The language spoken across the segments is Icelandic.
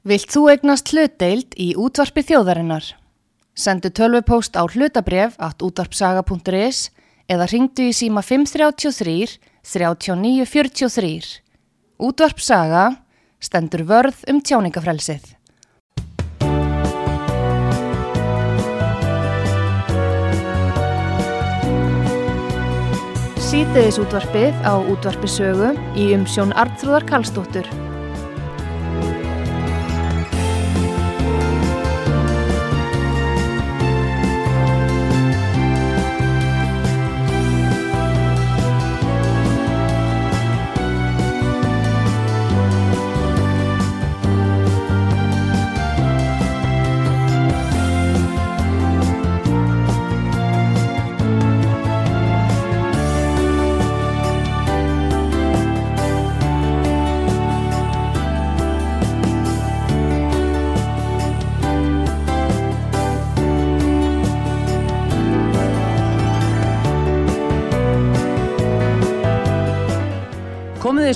Vilt þú egnast hlutdeild í útvarpi þjóðarinnar? Sendu tölvupóst á hlutabref at útvarpsaga.is eða ringdu í síma 533 3943. Útvarpsaga stendur vörð um tjáningafrelsið. Sýtiðis útvarpið á útvarpisögu í umsjón Arnþróðar Karlsdóttur.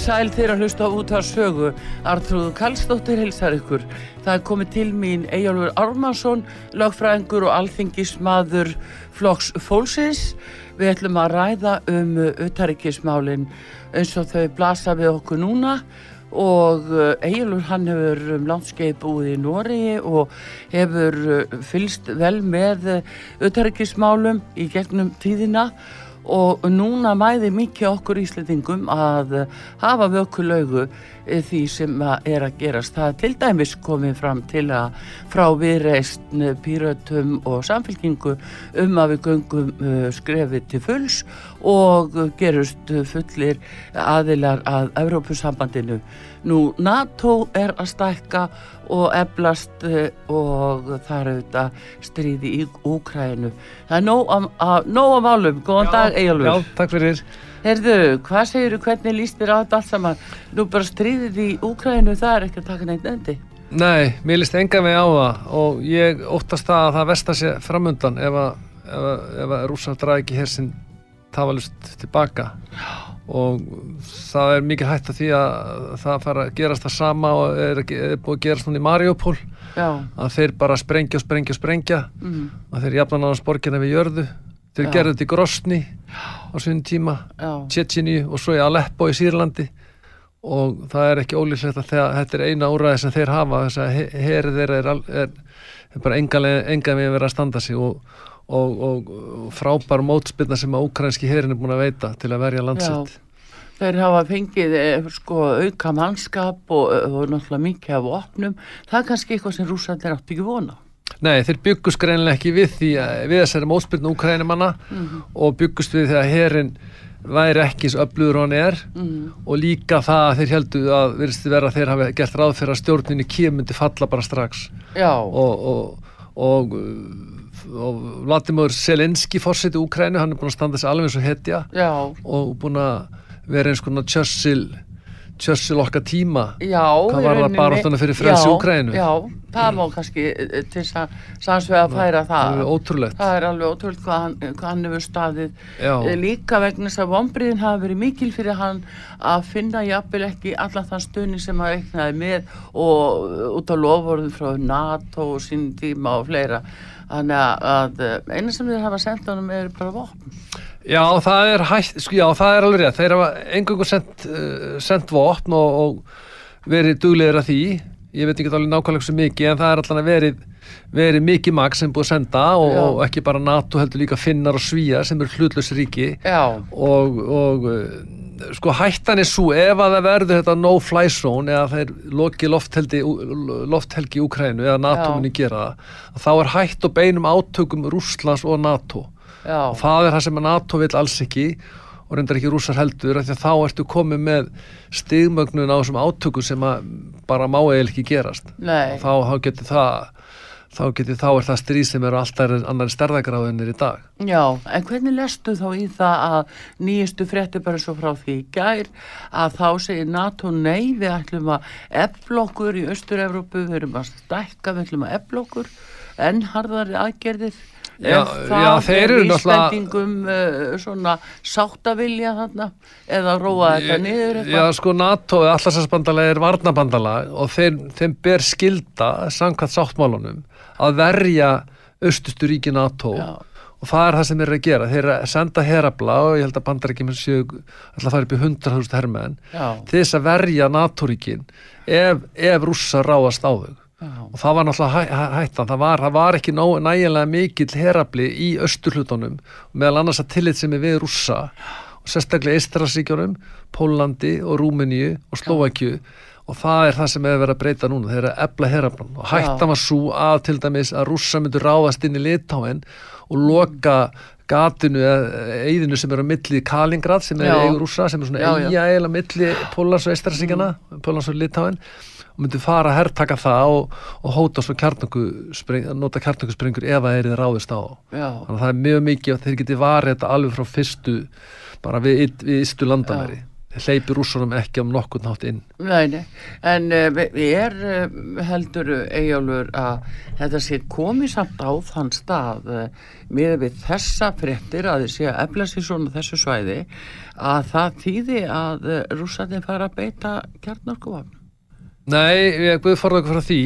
Sæl þeirra hlusta út af sögu. Artrúðu Kallstóttir hilsar ykkur. Það er komið til mín Eyjálfur Ármarsson, lagfræðingur og alþingismadur Flokks Fólksins. Við ætlum að ræða um utaríkismálinn eins og þau blasa við okkur núna og Eyjálfur hann hefur um landskeið búið í Nóri og hefur fylst vel með utaríkismálum í gegnum tíðina og núna mæði mikið okkur íslendingum að hafa vökulaugu því sem er að gerast. Það er til dæmis komið fram til að frá viðreist pýrötum og samfélkingu um að við göngum skrefið til fulls og gerust fullir aðilar að Evrópusambandinu. Nú NATO er að stækka og eflast og það er auðvitað stríði í Úkrænu. Það er nóg að, nóg að málum. Góðan já, dag, Eyjálfur. Já, takk fyrir. Herðu, hvað segir þú, hvernig líst þér á þetta allt saman? Nú bara stríðið í Úkrænu, það er ekki að taka neitt nefndi. Nei, mér líst enga mig á það og ég óttast það að það vestar sér framundan ef að, að, að rússar draði ekki hér sinn tafalust tilbaka og það er mikið hægt að því að það fara að gerast það sama og er, er búið að gerast núna í Mariupol Já. að þeir bara sprengja og sprengja og sprengja Mm. að þeir jafna náðan sporkina við jörðu þeir Já. gerðu þetta í Grosni á svinn tíma. Tjetjini og svo í Aleppo í Sýrlandi og það er ekki ólýslegt að þegar, þetta er eina úræði sem þeir hafa þess að herið þeirra er, er, er bara enga með verið að standa sig og, og, og, frábær mótspilna sem að úkrænski herin er búin að veita til að verja landsitt Þeir hafa fengið eh, sko, auka mannskap og, og náttúrulega mikið af opnum. Það er kannski eitthvað sem rússandir áttu ekki vona. Nei, þeir byggust greinlega ekki við því við þessari mótspilna úkrænumanna Mhm. og byggust við þegar herin væri ekki eins öflugur hann er Mm. og líka það að þeir heldu að virðist vera að þeir hafi gert ráð fyrir að stjórninni kýmundi falla bara strax Já, og, og, og, og Vladimir Selenski fórseti Úkrænu, hann er búin að standa sig alveg eins og hetja já, og búin að vera eins konar Churchill Churchill okkar tíma já. Hvað var það rauninni- baráttuna fyrir frelsi Já, Úkraínu? Já, það má kannski eh, til þess að sannsvega færa það það. er ótrúlegt Það er alveg ótrúlega hvað hann, hvað hann hefur staðið Já. Eh, líka vegna þess að vombriðin hafa verið mikil fyrir hann að finna jafnvel ekki allan þann stöðning sem hann reiknaði með og út á lofvorðum frá NATO og sín tíma og fleira þannig að, eh, eina sem þeir hafa sendt honum er bara vopn. Já, það er hægt, sko, já, það er alveg rétt. Þeir hafa engungu sendt, uh, sendt vopn og, og verið duglegir að því. Ég veit ekki alveg nákvæmlega svo mikið en það er allan að verið, verið mikið maks sem búið að senda og, og ekki bara NATO heldur líka finnar og svíjar sem eru hlutlös ríki. Já, og, og uh, sko hættan er svo ef að það verður þetta no-fly zone eða þeir loki lofthelgi, lofthelgi í Úkrænu eða NATO Já. muni gera það þá er hætt og beinum átökum Rússlands og NATO. Já, og það er það sem að NATO vil alls ekki og reyndar ekki rússar heldur því að þá ertu komið með stigmögnun á þessum átökum sem að bara má eða ekki gerast. Þá, þá getur það þá, geti, þá er það stríð sem eru alltaf annar stærðagráðinir í dag. Já, en hvernig lestu þá í það að nýjastu frétti bara svo frá því í gær að þá segir NATO nei við ætlum að eflokkur í Östur-Európu, við erum að stækka við ætlum að eflokkur en harðari aðgerðir Já, já, þeir eru náttúrulega- vísbendingum uh, svona sáttavilja þarna eða róa þetta niður Já, eitthvað sko NATO eða allarsasbandalag er varnabandalag og þeim, þeim ber skilda samkvæmt sáttmálunum að verja austustu ríki NATO. Já. og það er það sem eru að gera. Þeir að senda herabla og ég held að bandarækjum séu alltaf fara upp í 100.000 hermenn Já, til þess að verja NATO-ríkin ef, ef rússa ráðast á þau. Og það var náttúrulega hæ, hæ, hættan. Það var, það var ekki nægilega mikill herabli í austurhlutunum meðal annars að tillit sem er við rússa og sérstaklega Ístrasíkjónum Pólandi og Rúmeníu og Slovakju og það er það sem hefur verið að breyta núna þeir eru að ebla herablan og hættan var svo að til dæmis að rússa myndur ráðast inn í Litáin og loka gatinu eða eigðinu sem er á milli Kalingrad sem er Já. eigur rússa sem er svona eiga eiginlega milli Pólans og Ístrasíkjana Pólans og Litáin og myndi fara að herrtaka það og, og hóta svo kjarnanguspring, nota kjarnangusprengur ef það er þið ráðist á. Já, Þannig að það er mjög mikið að þeir geti varið þetta alveg frá fyrstu, bara við, við ystu landamæri. Þeir hleypi rússunum ekki um nokkurn hátt inn. Nei, nei, en uh, er uh, heldur Eyjálfur að þetta sé komið samt á þann stað uh, með við þessa fréttir að þið sé að efla sér svona þessu svæði að það þýði að rússarnir fara að beita kjarnorkuvagn. Nei, ég guði forða okkur frá því.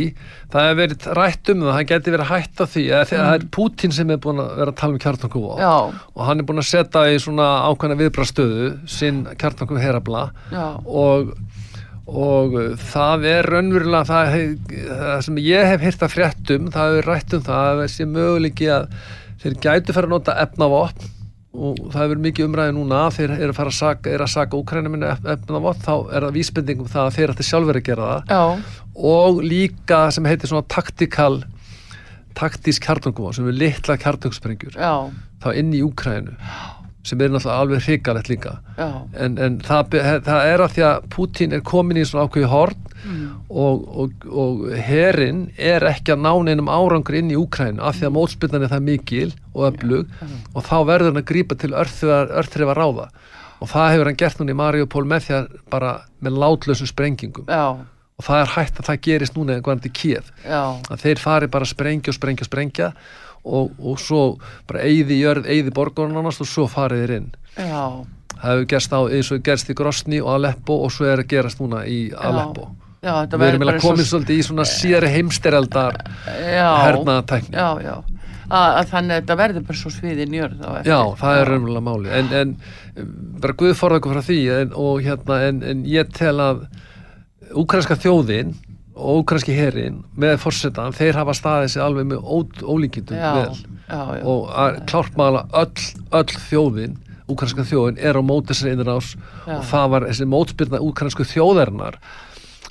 Það hefur verið rætt um það, það geti verið hætt á því. Mm. Það er Putin sem er búin að vera að tala um kjarnanguvá Já, og hann er búin að setja í svona ákvæmna viðbrastöðu sinn kjarnanguv herabla og, og það er raunverulega það, það sem ég hef hýrt að fréttum það hefur rætt um það að þessi möguleiki að þeir gætu fara að nota efnavopn og það hefur mikið umræði núna að þeir eru að fara að saka, er að saka Úkrænum efnavopn þá er það vísbendingum það að þeir ætti sjálfur að gera það. Já, og líka sem heitir svona taktikal taktísk kjartungum sem er litla kjartungsprengjur já, þá inn í Úkrænu sem er náttúrulega alveg hrikalegt líka. Já, en, en það, það er að því að Putin er komin í svona ákveði horn mm, og, og, og herin er ekki að ná neinum árangur inn í Úkrænu af því að mótspilnan er það mikil og öflug og þá verður hann að grípa til örþrifa ráða. Og það hefur hann gert núna í Mariupol með því að bara með látlösum sprengingum. Já, og það er hægt að það gerist núna en hvernig já, að þeir fari bara að sprengja og sprengja og sprengja og, og svo bara eyði jörð, eyði borgarnanast og svo farið þeir inn. Já, það hefur gerst á eins og gerst í Grosni og Aleppo og svo er að gerast núna í Aleppo. Já, við erum og- komið svolítið í svona síðari heimsteraldar já, hernaðatækni já, já, að, að þannig að þetta verður bara svo sviðin jörð. Já, það er raunverulega máli en, en bara Guð forða okkur frá því en, og hérna, en, en ég tel að úkrænska þjóðin og úkrænski herin með fórsetan, þeir hafa staðið sig alveg með ólíkindum vel. já, já, og að klárt mála öll, öll þjóðin úkrænska þjóðin er á móti þessari innrás Já. og það var þessi mótspyrna úkrænsku þjóðarinnar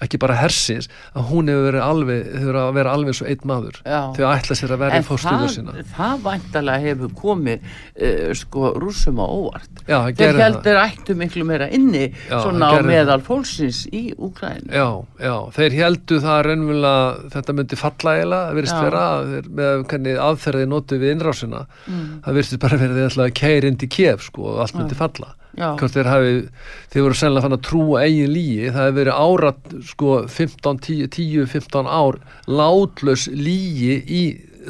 ekki bara hersins að hún hefur verið alveg hefur að vera alveg eins og einn maður þau ætla sér að verja en fórstuðu það, sína. það væntalega hefur komið uh, sko rússum á óvart. Já, það þeir það. heldur ættu miklu meira inni Já, svona á það. meðal fólksins í Úkræn Já, já, þeir heldu það raunverulega þetta myndi falla eiginlega, það virðist Já. vera með hvernig aðferðið notu við innrásina mm. það virðist bara verið að keira inn til Kiev sko og allt myndi falla Já. hvort þeir hafi, þeir voru sennilega fann að trúa eigin lígi, það hefur verið árat sko 15, 10, 10 15 ár látlaus lígi í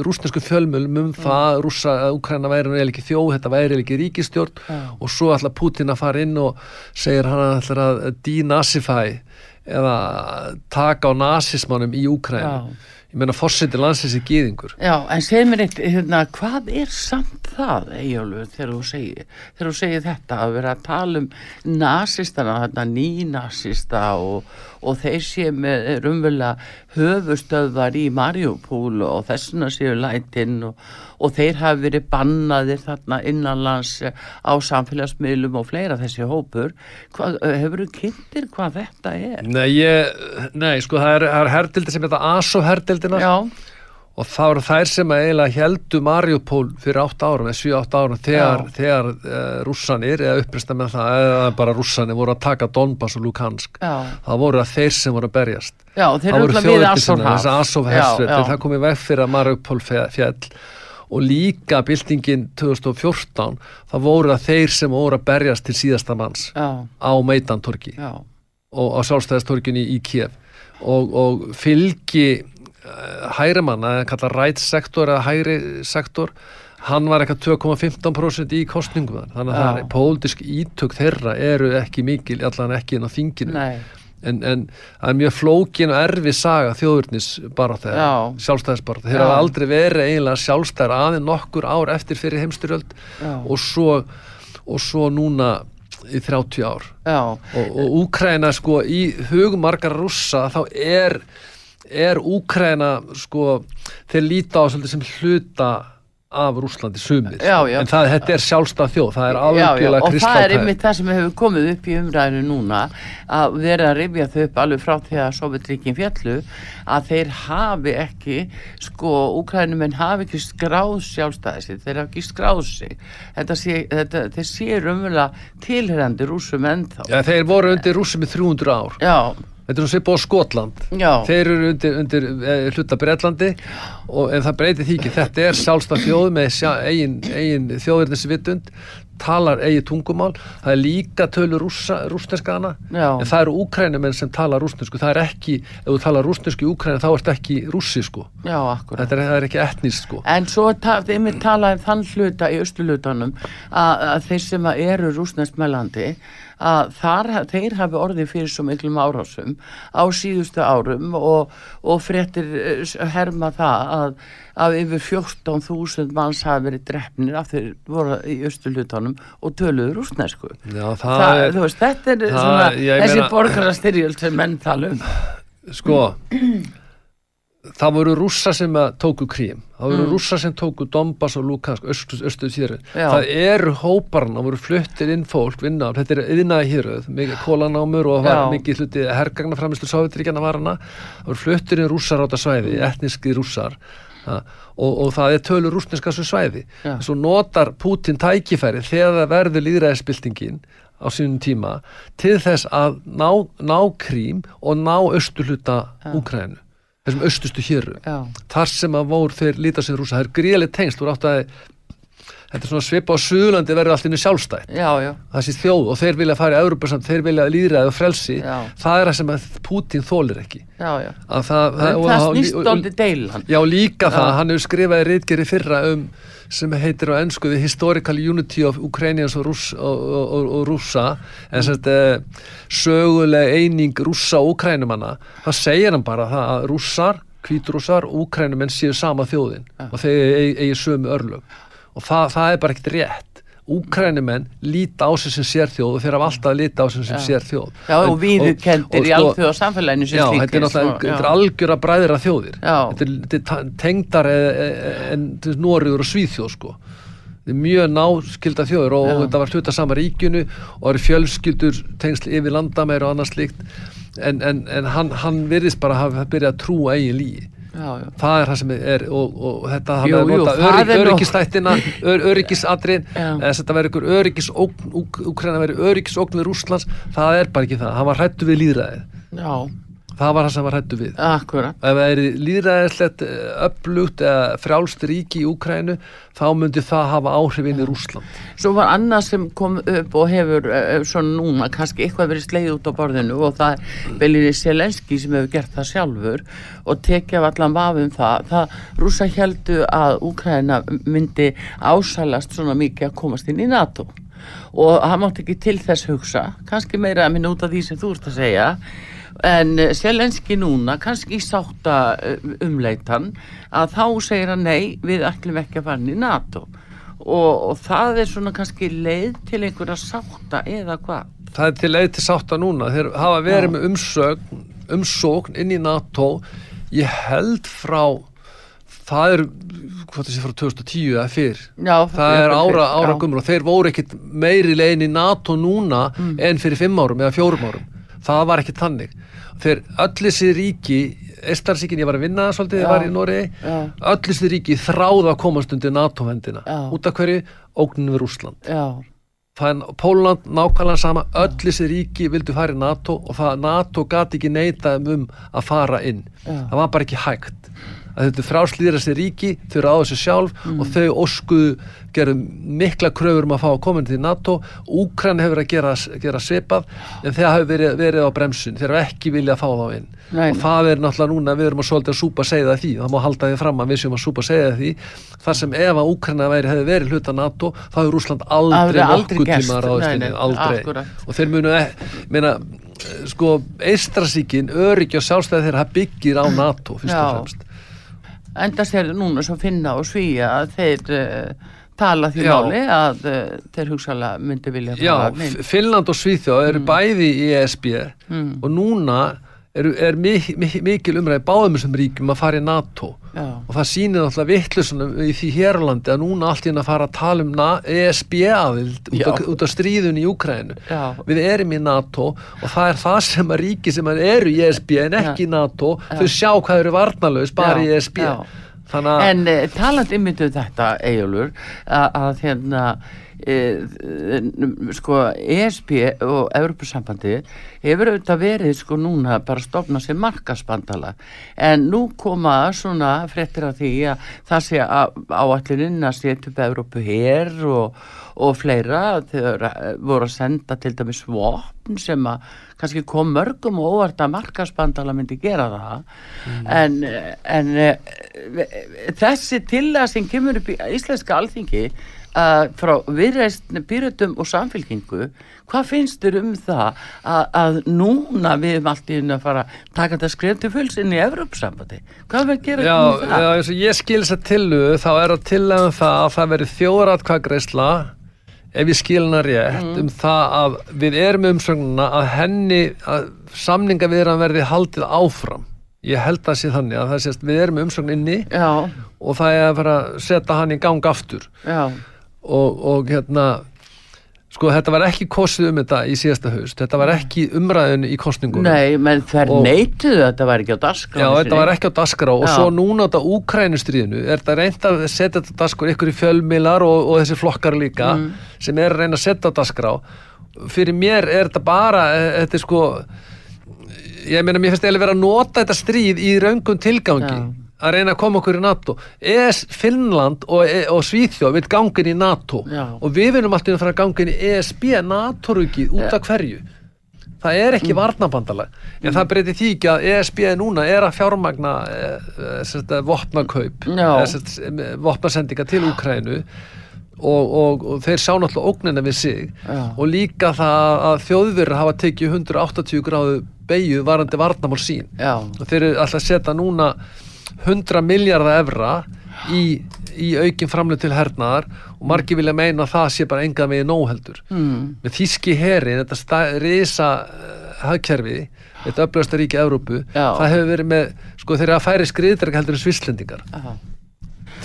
rúsnesku fjölmjölum um það að rússa, að Ukraina væri eiginlega ekki þjóð, þetta væri eiginlega ekki ríkistjórn Já. og svo ætla Putin að fara inn og segir hann að ætla að denazify eða taka á nazismannum í Ukraina Já. ég meina fórseti landsins í gýðingur Já, en segð mér eitt, hérna, hvað er samt það, Eyjólfur, þegar þú segir, þegar þú segir þetta, að vera að tala um nasistana, þarna nýnasista og, og þeir sé með rumvöla höfustöðvar í Mariupol og þessuna séu lætin og, og þeir hafi verið bannaðir þarna innanlands á samfélagsmiðlum og fleira þessi hópur. Hvað, hefur þú kynntir hvað þetta er? Nei, ég, nei, sko það er, er herdildi sem þetta ASO Já, og það voru þær sem eiginlega heldu Mariupol fyrir 8 árum eða 7-8 árum þegar, þegar uh, rússanir eða upprista með það eða bara rússanir voru að taka Donbass og Lukansk Já, það voru að þeir sem voru að berjast. Já það voru alltaf við þjóðirkisina, Assorhaf. þess að Assof Já, hersveitir, já. það komið veg fyrir að Mariupol fe- fjall og líka byltingin 2014 það voru að þeir sem voru að berjast til síðasta manns Já, á Meidantorki já, og á sjálfstæðistorkinu í Kiev. Og, og fylgi uh, hægrimanna, eða kalla rætt sektor eða hægri sektor hann var eitthvað 2,15% í kostningum þar. þannig að er pólitísk ítök þeirra eru ekki mikil, allan ekki inn á þinginu. En, en það er mjög flókin og erfi saga þjóðurnis bara þegar, Já. sjálfstæðisbarata þeir hafa aldrei verið eiginlega sjálfstæðar aðeins nokkur ár eftir fyrir heimstyrjöld og svo, og svo núna í 30 ár. Já, og, og Úkraina sko í hugmargar rússa þá er er Úkraina sko þeir líta á sem hluta af Rússlandi sumir Já, já. en það, þetta er sjálfstæð þjóð það er já, algjörlega og það er einmitt það sem hefur komið upp í umræðinu núna að vera að rifja þau upp alveg frá því að Sovjetríkin fjallu að þeir hafi ekki sko, úkrænumenn hafi ekki skráð sjálfstæði sig, þeir hafi ekki skráð sig. Þetta sé, þetta, þeir sé raunverulega tilherandi rúsum ennþá. Já, þeir voru undir rússum í 300 ár. Já, Þetta er svipað á Skotland. já, Þeir eru undir, undir e, hluta Breitlandi og en það breytir því ekki. Þetta er sjálfstæð þjóð með sjá, eigin, eigin þjóðirnisvitund, talar eigi tungumál. Það er líka tölu rússa, rúsneskaðana já, en það eru úkrænumenn sem tala rúsnesku. Það er ekki, ef þú talar rúsnesku í Úkrænu þá ert ekki rússi sko. já, akkurat Þetta er, er ekki etnist sko. En svo er ta- þeim er talað um þann hluta í austurlutanum að, að þeir sem eru rúsnestmælandi að þar, þeir hafi orðið fyrir svo miklum árásum á síðustu árum og, og fréttir eh, herma það að, að yfir 14.000 manns hafi verið drefnir af þeir voru í austurlutanum og töluðu rúsnesku. Já, það, Það, er, þú veist, þetta er það- svona þessi borgarastyrjöld sem menn tala um. sko, það voru rússa sem tóku krím. Það voru Mm. rússa sem tóku Donbass og Lukansk, östu, östu þýru. Já. Það eru hóparna, voru fluttir inn fólk, vinna, þetta er yðnaði hýröð, mikið kólanámur og var Já. mikið hluti hergagnaframislu Sovjetríkjana var hana. Það voru fluttir inn rússar á þetta svæði, etniski rússar. Ha, og, og það er tölur rússneska svo svæði. Já. Svo notar Putin tækifæri þegar það verður líðræðisbyltingin á sínum tíma til þess að ná, ná krím og ná austurhluta Úkrænu, þessum austustu héru þar sem að voru þeir líta sér rúsa, það er gríðlega tengst voru átt að þetta er svona svipa á Suðurlandi verður allt innu sjálfstætt. Já, já, þessi þjóð og þeir vilja fara í Európa þeir vilja líðræði og frelsi. Já. það er það sem Putin þólir ekki. Já, já. að það, Það, og- það snýst og- aldrei deilan. Já, líka það, hann hefur skrifaði reitgeri fyrra um sem heitir á ennsku The Historical Unity of Ukrainians og, Rúss, og, og, og, rússa. En sem þetta söguleg eining rússa og ukrænumanna það segir hann bara það að rússar hvítrússar og ukrænumenn séu sama þjóðin og þeir eigi sömu örlög og það, það er bara ekkert rétt Úkrænumenn líta á sig sem sérþjóð og þeir hafa alltaf líta á sig sem Já. sérþjóð Já, og En- viðurkendir í sko- alþjóða samfélaginu sem Já, slíkir. þetta er náttúrulega þetta er já. algjöra bræðira þjóðir Já. þetta er, þetta er tengdar eh, en Nóriður og Svíþjóð sko þetta er mjög náskilda þjóður og, og Já. þetta var hluta sama ríkinu og eru fjölskyldur tengsl yfir landamæri og annað slíkt en, en, en hann, hann virðist bara hafa byrjað að trúa eigin lígi Já, já. það er það sem er og, og þetta Jú, jú, það er öryggistættina ör, þess að þetta verður ykkur öryggisógn Úk- Úkraina verður öryggisógn við Rússlands það er bara ekki það, hann var hrættu við líðræðið Já, það var það sem var hrættu við akkurat. ef það er líðræðislegt upplugt eða frjálst ríki í Úkrænu þá myndi það hafa áhrif inn í Rússland Svo var annað sem kom upp og hefur uh, svona núna kannski eitthvað verið sleið út á borðinu og það er Belinni Selenski sem hefur gert það sjálfur og tekja allan vafum það. Það rúsa heldu að Úkræna myndi ásælast svona mikið að komast inn í NATO og hann mátti ekki til þess hugsa, kannski meira að minna út af því sem þú ert að segja en Selenski núna kannski í sátta eh, umleitan að þá segir hann nei, við ætlum ekki að fara í NATO. Og, og það er svona kannski leið til einhverja sátta eða hvað? Það er til leið til sátta núna. Þeir hafa verið Já. með umsögn umsókn inn í NATO. Ég held frá það er hvað það sé frá 2010 eða fyrr. Já, það er ára, ára já. gummur og þeir voru ekkit meiri leiðin í NATO núna en fyrir fimm árum eða fjórum árum það var ekki tannig þegar öll þessi ríki Eistarsíkin, ég var að vinna svolítið, ég var í Nóri öll þessi ríki þráða að komast undir NATO-vendina út af hverju? Ógnin við já, það er Póland nákvæmlega sama öll þessi ríki vildu fara í NATO og það NATO gati ekki neita þeim um að fara inn. Já. það var bara ekki hægt að þetta er fráslýðra sér ríki þau ráða sér sjálf og þau óskuðu gerðu mikla kröfur um að fá að koma inn til NATO. Úkran hefur að gera, gera svipað en þeir hafa verið, verið á bremsun. Þeir hafa ekki viljað fá þá inn. Nei. og það er náttúrulega núna, við erum að svolítið að súpa segja því, það má halda því fram að við séum að súpa segja því, þar sem ef að Úkrana væri, hefði verið hluta NATO þá hefur Rússland aldrei, nokkuð tíma ráðist Nei, inn aldrei. akkúrat. og þeir munu, e- meina sko, Eistrasíkin, öryggi og sjálfstæði þeirra byggir á NATO fyrst og fremst enda sér núna svo finna og svíja að þeir uh, tala því Já. máli að uh, þeir hugsalega myndi vilja Já, Finnland og Svíþjóð eru bæði í ESB Mm. og núna eru, er mik mik mikil umræði báðum þessum ríkjum að fara í NATO Já. og það sýnir náttúrulega vittlusunum í því hérlandi að núna allt í henni að fara að tala um na- ESB aðild út, Já. af- út af stríðun í Úkrænu Já. við erum í NATO og það er það sem að ríki sem eru í ESB en ekki í NATO þau sjá hvað eru varnalaus bara Já, í ESB já. En uh, talandi myndu þetta, Eyjólfur, að, hérna, sko, ESB og Evropasambandi hefur auðvitað verið sko núna bara stofna sér markasbandala en nú koma svona fréttir af því að það sé áalluninn að setja upp Evropu hér og, og fleira. Þegar voru að senda til dæmis vopn sem að kannski kom mörgum og óvart að markasbandala myndi gera það. En, en eh, þessi tillaga sem kemur upp í íslenska alþingi uh, frá viðreist býrötum og samfélkingu hvað finnst þér um það að, að núna við erum allt í henni að fara að taka þetta skrif til fulls inn í Evrópsambandi hvað við gera Já, um það? já, eins og ég skil þess að tillu þá er að tillega það að það veri þjóðratkvæðgreisla ef ég skil hana rétt Mm. um það að við erum umsögnuna að henni að samninga við erum verði haldið áfram. Ég held að sé þannig að það sést við erum umsögn inni Já, og það er að fara að setja hann í gang aftur. Já, og, og hérna sko þetta var ekki kosið um þetta í síðasta haust. Þetta var ekki umræðin í kostningunum nei, menn þær neituðu að þetta væri ekki á dagskrá Já, þetta var ekki á dasgrá og svo núna á þetta Úkrænustríðinu er þetta reynd að setja þetta dasgrá ykkur í fjölmilar og, og þessi flokkar líka Mm. sem er að reyna að setja á dasgrá fyrir mér er þetta bara eh, þetta er sko ég meina mér finnst eiginlega vera að nota þetta stríð í raungum tilgangi. Já. Að reyna að koma okkur í NATO. ES, Finnland og, og Svíþjóð vil gangin í NATO. Já. og við viljum alltaf fara að gangin í ESB NATO-rugið út af hverju? Það er ekki varnabandalag en það breytir því ekki að ESB núna er að fjármagna e, e, vopnakaup Já. e, vopnasendinga til Úkrænu og, og, og þeir sjá náttúrulega ógnina við sig. Já. og líka það að þjóðverður hafa tekið 180 gráðu beigju varandi varnamál sín. Já, og þeir eru alltaf að setja núna 100 miljardar evra í, í aukin framlega til hernaðar og margir vilja meina að það sé bara enga megin nóheldur mm. með þíski herin, þetta sta, risa uh, hagkerfi, þetta öflösta ríki Evrópu, Já. það hefur verið með sko þeir eru að færi skriðdrega heldur en svislendingar já,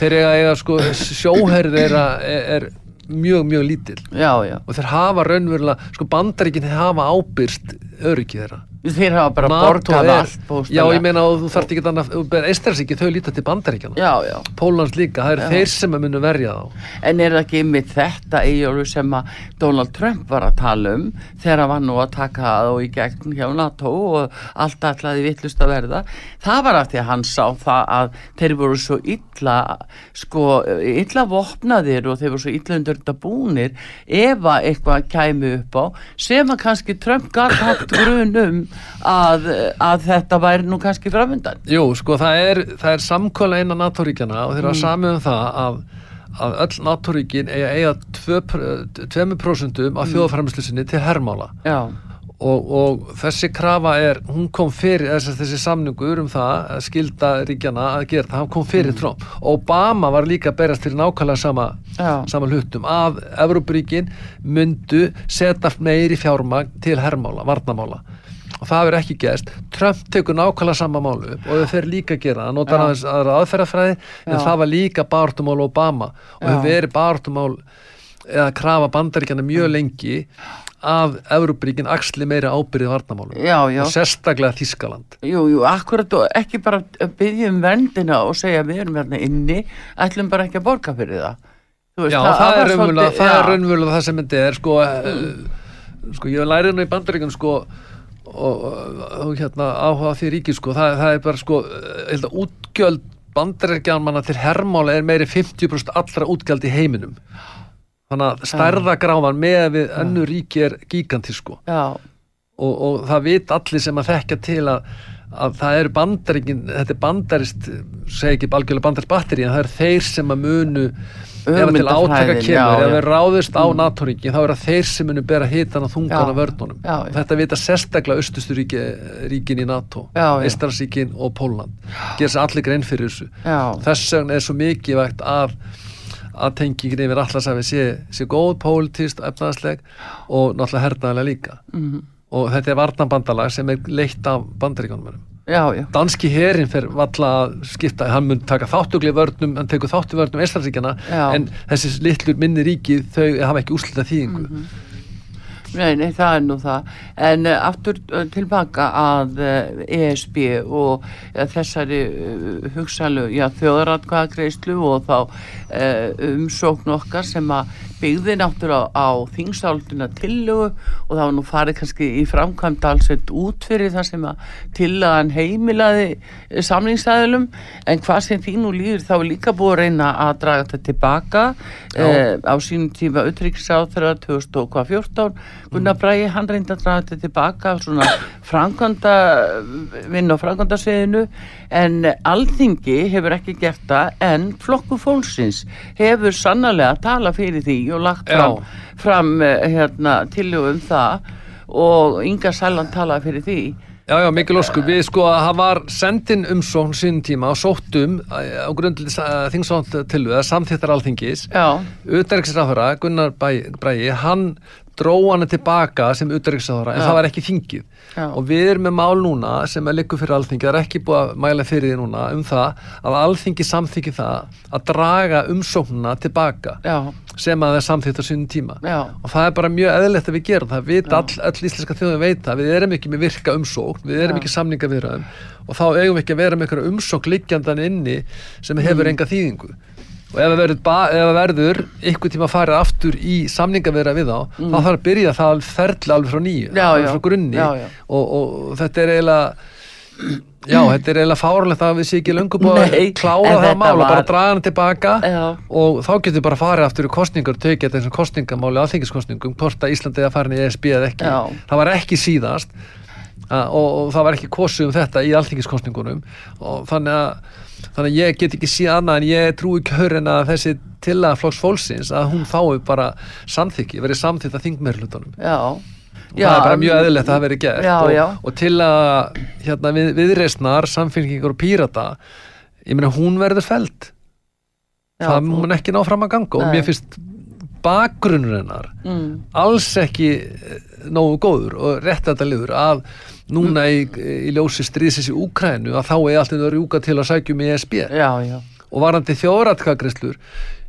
þeir eiga, eiga sko sjóherð þeirra er, er mjög mjög lítill. Já, já. Og þeir hafa raunverulega, sko bandaríkin þeir hafa ábyrst öryggi þeirra Þeir hafa bara borgað er- allt Já, bókstaflega. ég meina og þú þarft ekki þannig að Eistræsíki, þau líta til bandaríkjana Já, já Pólans líka, það eru Já. þeir sem að munu verja þá En er það ekki ymmið þetta eigjálfu sem að Donald Trump var að tala um þegar hann var nú að taka það og í gegn hjá NATO og allt ætlaði vittlust að verða. Það var af því að hann sá það að þeir voru svo illa, sko, illa vopnaðir og þeir voru svo illa undir þetta búnir ef að eitthvað kæmi upp á sem að kannski Trump galt haft grun um að, að þetta væri nú kannski framundan. Jú, sko, það er, það er samkvæla innan NATO-ríkjana og þeir eru að samið um það að, að öll NATO-ríkin eiga eiga 2% af þjóðafræmislu sinni til hermála. Já, og, og þessi krafa er, hún kom fyrir þessi, þessi samningur um það að skilda ríkjana að gera það, hann kom fyrir Trump. Obama var líka að berast til nákvæmlega sama, sama hlutum. Að Evrópuríkin myndu setja meiri fjármagn til hermála, varnamála og það verður ekki gerst Trump tekur nákvæmlega sama málu og þau fer líka að gera það, notar aðeins aðra aðferðafræði en Já. það var líka baráttumál Obama. Og þau verið baráttumál eða krafa bandaríkjana mjög lengi að Európaríkin axli meira ábyrðið varnamálum sérstaklega Þískaland jú, jú, akkurat og ekki bara byggja um verndina og segja við erum hérna inni, ætlum bara ekki að borga fyrir það. Veist, Já, það, er það, er raunverulega það sem þetta er sko, mm. sko ég lærið nú í bandaríkjum sko og, og, hérna áhuga því ríki sko. Það, það er bara sko ég held að útgjöld bandaríkjamanna til hermála er meiri 50% allra útgjöld í heiminum. Þannig að stærðagráðan með við önnu ríki er gigantísk sko. Og, og það vit allir sem að þekkja til að, að það eru bandaríkin þetta er bandarist, segi ekki algjörlega bandarist batteri en það eru þeir sem að munu ef að til átaka kemur, ef við ráðust á NATO-ríki þá eru það þeir sem munu bera hitan og þungan Já, af vörnunum. já, já. þetta vita sérstaklega austustu ríki, ríkin í NATO. Eistaransríkin og Pólland. Gera sér allir grein fyrir þessu. Þess vegna er svo mikið vægt að að tengingin yfir allarsafið sé, sé góð pólitíst og efnaðsleg og náttúrulega hernaðilega líka. Mhm, og þetta er varnabandalag sem er leitt af bandaríkanum já, já, danski herin fer valla að skipta hann mun taka þáttugli vörnum hann tekur þáttu vörnum Já. en þessi litlur minni ríki þau hafa ekki úslita þýðingu Mhm. nei, nei, það er nú það en uh, aftur uh, tilbaka að uh, ESB og þessari hugsalu, já, þjóðaratkvæðagreislu og þá umsókn okkar sem að byggði náttúrulega á, þingsálduna tillögu og það var nú farið kannski í framkvæmd allsett út fyrir það sem að tillagan heimilaði samningsæðilum en hvað sem því nú líður þá er líka búið að reyna að draga þetta tilbaka. Eh, á sínum tíma utryggisáþra 2014 Gunnar Bræði hann reyndi að draga þetta tilbaka svona framkvæmda vinn á framkvæmdasviðinu en alþingi hefur ekki gert það en flokku fólksins hefur sannarlega talað fyrir því og lagt Já. fram, fram eh, hérna, tillögu um það og Inga Sæland talaði fyrir því. Já, já, mikil ósku, við sko að það var sendin umsókn sín tíma og sóttum á grundli þingsátt til við að samþýttar alþingis. Já, Utanriksráðara, Gunnar Bræi, hann dró hana tilbaka sem utanriksráðara en Já. það var ekki þingið. Já. og við erum með mál núna sem er liggur fyrir alþingi, það er ekki búið að mæla fyrir því núna um það að alþingi samþykki það að draga umsóknuna tilbaka já, sem að það er samþýtt á sínum tíma. Og það er bara mjög eðlilegt að við gerum það. Vita all, all íslenska þjóðum veita við erum ekki með virka umsókn, við erum ekki samninga viðraðum og þá eigum við ekki að vera með umsókn liggjandan inni sem hefur Mm. enga þýðingu og ef það verður, það verður ykkur tíma farið aftur í samninga viðra við þá þá þarf að byrja það ferli alveg frá nýju Mm. Alveg frá grunni. Já, já. Og, og þetta er eiginlega já, þetta er eiginlega fárlegt að við sé ekki löngu búið að klára það þetta mál og bara var- draga hann tilbaka. Já, og þá getur bara farið aftur í kostningar og tekið þetta eins og kostningamáli alþingiskostningum hvort að Íslandi eða farin í ESB eða ekki. Það var ekki síðast. A, og, og það var ekki kosið um þetta í alþingiskostningunum og þannig að þannig að ég get ekki síðan annað en ég trúi ekki hör en að þessi tillaga flokks fólksins að hún fái bara samþykki, verið samþykkt að þingmerlutunum já. Og það er bara mjög eðlilegt að það verið gert. Já, og, já. og til að hérna, við, viðreisnar, samfélkingur og pírata ég meina hún verður Já, það þú- mun ekki ná fram að ganga og Nei. mér finnst bakgrunnur hennar mm, alls ekki eh, nógu góður og rétt þetta liður að núna í, í ljósi stríðsins í Úkrænu að þá er allt að rjúka til að sækjum í ESB já, já, og varandi þjóðratkvæðagreislur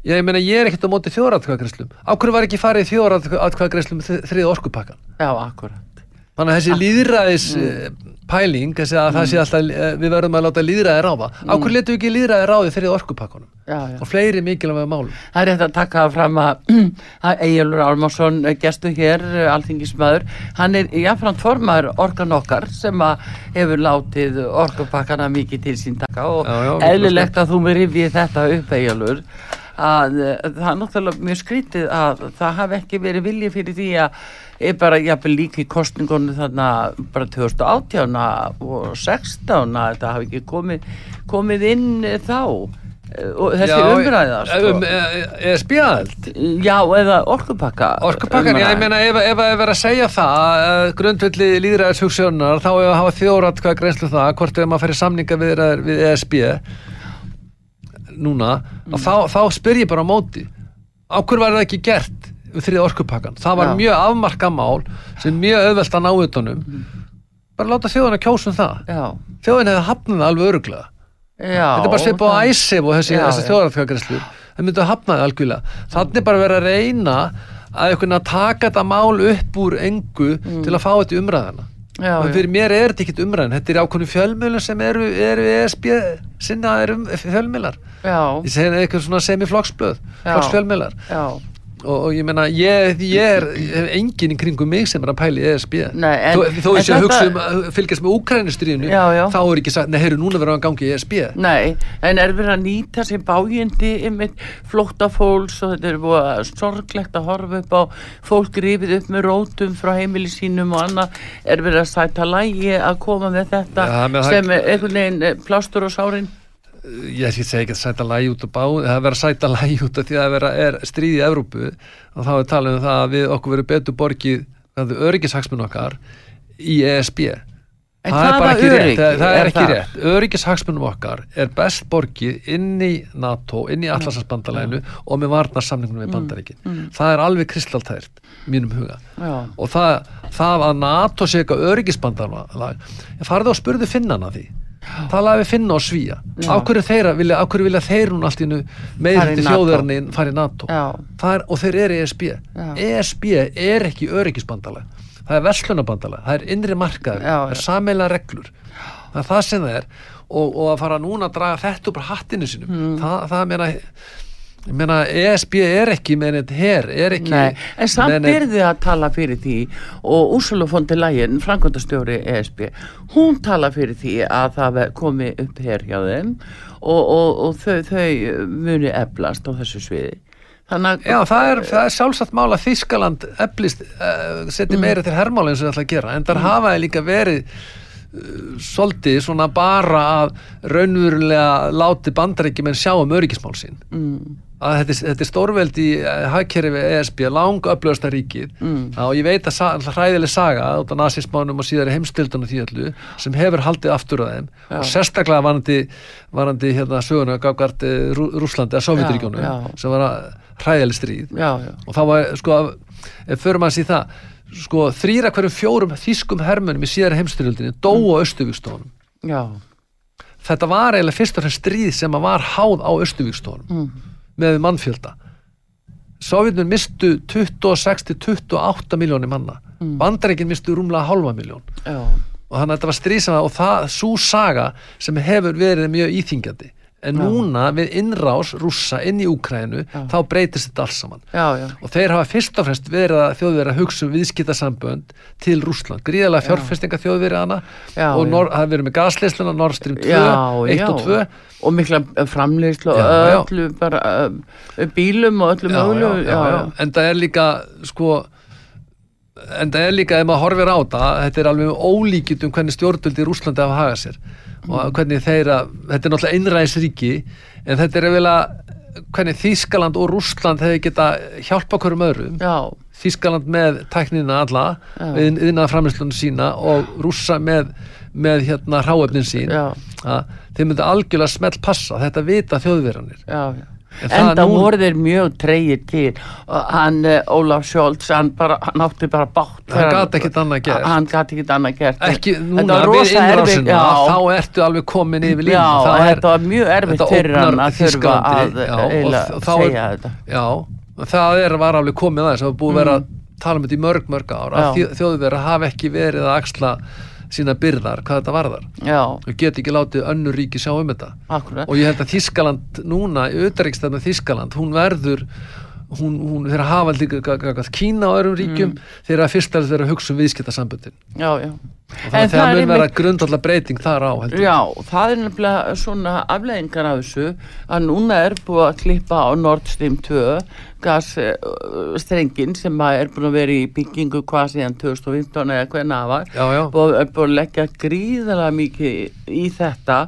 ég meina ég er ekkert á móti þjóðratkvæðagreislum á hverju var ekki farið í þjóðratkvæðagreislum þrið orkupakkan já, akkurat þannig að þessi líðræðis mm. pæling, þessi að það sé alltaf eh, við verðum að láta líðræði ráða. Á hverju letum við ekki líðræði ráði þrið orkupakkanum? Já, já. og fleiri mikilvæg málum. Það er rétt að taka fram að að Egilur Álmarsson, gestu hér, alþingismæður, hann er jáfnframt formaður orkan okkar sem að hefur látið orkupakkana mikið til sín taka og Já, eðlilegt að þú mér rifið þetta upp Egilur að eh, það er náttúrulega mjög skrítið að það hafi ekki verið vilji fyrir því að er bara jafnvel líka í kostningunum þarna bara 2018 og 16 að þetta hafi ekki komið, komið inn eh, þá. Eh, og þessi umræða sko. um, ESB-aðeld Já, eða orkupakka. Orkupakkan, já, ég meina ef, ef að vera að segja það grundvöldi líðræðis hugssjónar þá hefur að hafa þjórat hvað greinslu það hvort ef maður fyrir samninga við, við ESB núna Mm. þá, þá spyr ég bara á móti. Á hverju var það ekki gert? við þriða orkupakkan, það var Já. mjög afmarka mál sem mjög auðvelt að ná utanum bara láta þjóðina kjósa um það. Já, þjóðin hefði hafnað alveg öruglega já. Þetta er bara svipað á æsif og þessi, Já, þessi já. þjóðarþjóðagreslur það myndu að hafna það algjörlega. Þannig bara verið að reyna að að taka þetta mál upp úr engu Mm. til að fá þetta umræðana já, og já, fyrir mér er þetta ekkit umræðan. Þetta er ákveðnum fjölmjölum sem eru, eru ESB sinna er um fjölmjölar já, ég segi eitthvað svona semiflokksblöð Já. flokksfjölmjölar já. Og, og ég meina ég, ég er enginn í kringum mig sem er að pæla í ESB Nei, en- þó, þó en ég hugsa um að fylgjast með já. þá er ekki sagt, nei, heyru, núna verður hann gangi ESB Nei, en er verið að nýta sér bájindi yfir flótta fólks og þetta er búið að sorglegt að horfa upp á fólk rifið upp með rótum frá heimili sínum og annað. Er verið að sæta lægi að koma með þetta Já, með sem er einhvern veginn eh, plástur og sárin ég sé ekki að sæta lægi út og bá það er verið að sæta lægi út af því að vera, er stríð í Evrópu. Og þá er talað um það að við okkur verið betur borgið öryggishagsmun okkar í ESB En það er bara ekki rétt, öryggi það, það er er ekki það? rétt. Öryggishagsmunum okkar er best borgið inn í NATO, inn í Atlasarbandalæinu og með varnarsamningunum Mm, við bandaríkin það er alveg kristaltært mínum huga. Já, og það, það að NATO sé eitthvað öryggisbandalag farðu og spurðu finnana því talaði við finna og svíja af hverju, þeirra, vilja, af hverju vilja þeir hún allt í Fara meiri í þjóðverðin fara í NATO? Er, og þeir eru ESB Já. ESB er ekki öryggisbandalag. Það er verslunabandalag, það er innri markaður. Það er sameila reglur. Það er það sem það er. Og, og að fara núna að draga þetta á hattinu sinum Mm. það, það meina ég meina ESB er ekki með neitt her, er ekki nei, en samt neitt- byrði að tala fyrir því og Úrsula von der Leyen, framkvæmdastjóri ESB, hún tala fyrir því að það komi upp hér hjá þeim og, og, og þau, þau muni eflast á þessu sviði. Þannig Já, það er, það er sjálfsagt mál að Þískaland eflist, uh, setja meira til hermáli eins og það ætla að gera, en þar hafa það líka verið uh, svolítið svona bara að raunverulega láti bandaríkjumenn sjá um öryggismál sín. Mm, að þetta, er- þetta er stórveld í hagkerfi ESB, lang upplöðasta ríkið. Mm. Og ég veit að hræðileg saga út af nazismánum og síðar heimstildun og því öllu sem hefur haldið aftur að þeim. Já. og sérstaklega varandi, varandi hérna söguna gafgart uh, Rúslandi að Sovjetiríkjónu sem var hræðileg stríð. Já, já, og þá var sko ef förum að sé það sko þrýra hverjum fjórum þýskum hermönum í síðara heimstyrjöldinni dó á Östuvíkstofunum já. Þetta var eiginlega fyrst og fremst stríð sem var háð á Östuvíkstofunum mm, með mannfjölda. Sovjetnum mistu 26 til 28 miljónir manna. Mm. bandaríkin mistu rúmlega halva miljón og þannig að þetta var að og það, svo saga sem hefur verið mjög íþingjandi en núna við innrás rússa inn í Úkrænu þá breytist þetta alls saman. Já, já, og þeir hafa fyrst og fremst verið að þjóðverið að hugsa um viðskiptasambönd til Rússland, gríðalega fjárfestinga þjóðverið og það hefur verið með gasleysluna Nord Stream 2, já, 1 já. og 2 og mikla framleiðslu Já, og öllu bara uh, bílum og öllu já. en það er líka sko en það er líka ef maður horfir á það þetta er alveg með ólíkjum hvernig stjórnvöldi í Rússlandi hafa hagað sér og hvernig þeirra, þetta er náttúrulega einræðisríki en þetta er vel að hvernig Þískaland og Rússland hefur geta hjálpa hverjum öðrum. Já, Þískaland með tæknina alla Já. innan framlýslunum sína og rússa með, með hérna hráefnin sín. Þeir myndi algjörlega smelt passa þetta vita þjóðverðanir já, já. Enda nú- voru þeir mjög treyir til hann, uh, Ólaf Scholz hann, bara, hann átti bara bátt Hann gat ekkert annað gert. hann ekkert annað gert ekki núna við já. þá ertu alveg komin yfir línu Já, Það er- þetta var mjög erfitt fyrir hann að þurfa að þ- þá er- segja þetta já, það er, var alveg komið aðeins það var búið að vera að tala um þetta í mörg mörg ár að Mm. Já. þjóðverða hafa ekki verið að axla sína byrðar, hvað þetta varðar. Já, og get ekki látið önnur ríki sjá um þetta. Akkurat. Og ég held að Þískaland núna, auðvitaðriksstæðna Þískaland hún verður hún, hún þeirra hafa líka Kína og öðrum ríkjum Mm. þeirra fyrst að þeirra hugsa um viðskiptasamböndin. Já, já þannig að það mun vera grundallar breyting þar á heldur Já, það er nefnilega svona afleðingar af þessu að núna er búið að klippa á Nord Stream 2 gasstrengin sem að er búin að vera í byggingu hvað síðan 2015 eða hvernig það var. Já, já. og er búin að leggja gríðalega mikið í þetta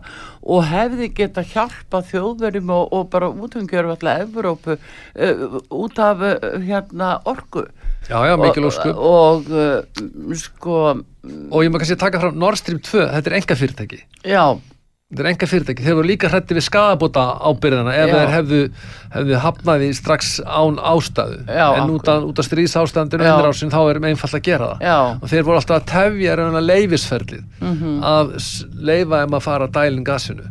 og hefði geta hjálpa þjóðverjum og, og bara útvengjörf alltaf Evrópu uh, út af uh, hérna orku. Já, já, mikil óskup og, og uh, sko og ég má kannski taka fram Nord Stream 2, þetta er enga fyrirtæki já, þetta er enga fyrirtæki, þeir voru líka hrætti við skadabóta ábyrðina ef Já. þeir hefðu, hefðu hafnaði strax án ástæðu Já, en út af, út af stríðs ástæðandinu Já. innrásin þá er einfalt að gera það Já. og þeir voru alltaf að tefja leifisferlið Mhm. að s- leyfa þeim að fara að dælin gasinu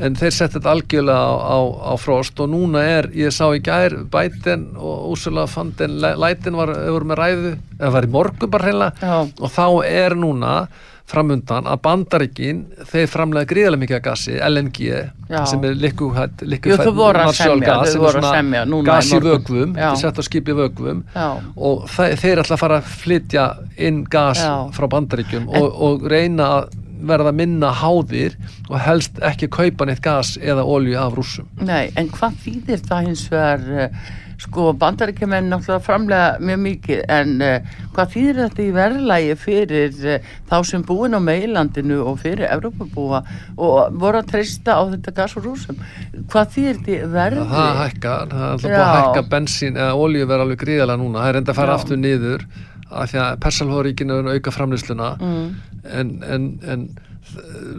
en þeir setja þetta algjörlega á, á, á frost og núna er, ég sá í gær Biden og Úrsula von der Leyen var, voru með ræðu eða var í morgun bara hreinlega og þá er núna framundan að bandaríkin þeir framlega gríðarlega mikið af gasi, LNG Já. sem er liquid, Jú, liquid þau voru að natural semja, gas, þau sem er svona í gas í vögvum, þetta er sett á skipi vögvum. Já, og þe þeir ætla að fara að flytja inn gas Já. frá bandaríkjum og, og reyna að verða minna háðir og helst ekki kaupa neitt gas eða olju af rússum. Nei, en hvað þýðir það hins vegar, uh, sko, bandaríkjumenn náttúrulega framlega mjög mikið, en uh, hvað þýðir þetta í verðlægi fyrir uh, þá sem búin á meilandinu og fyrir Evrópabúa og voru að treysta á þetta gas og rúsum? Hvað þýðir þetta í verði? það hækkar, það er alltaf búið að hækka bensín eða olju verða alveg gríðarlega núna það er enda að fara Já. aftur niður af því að Persalhóríkinu er að auka framlýsluna Mm. en, en, en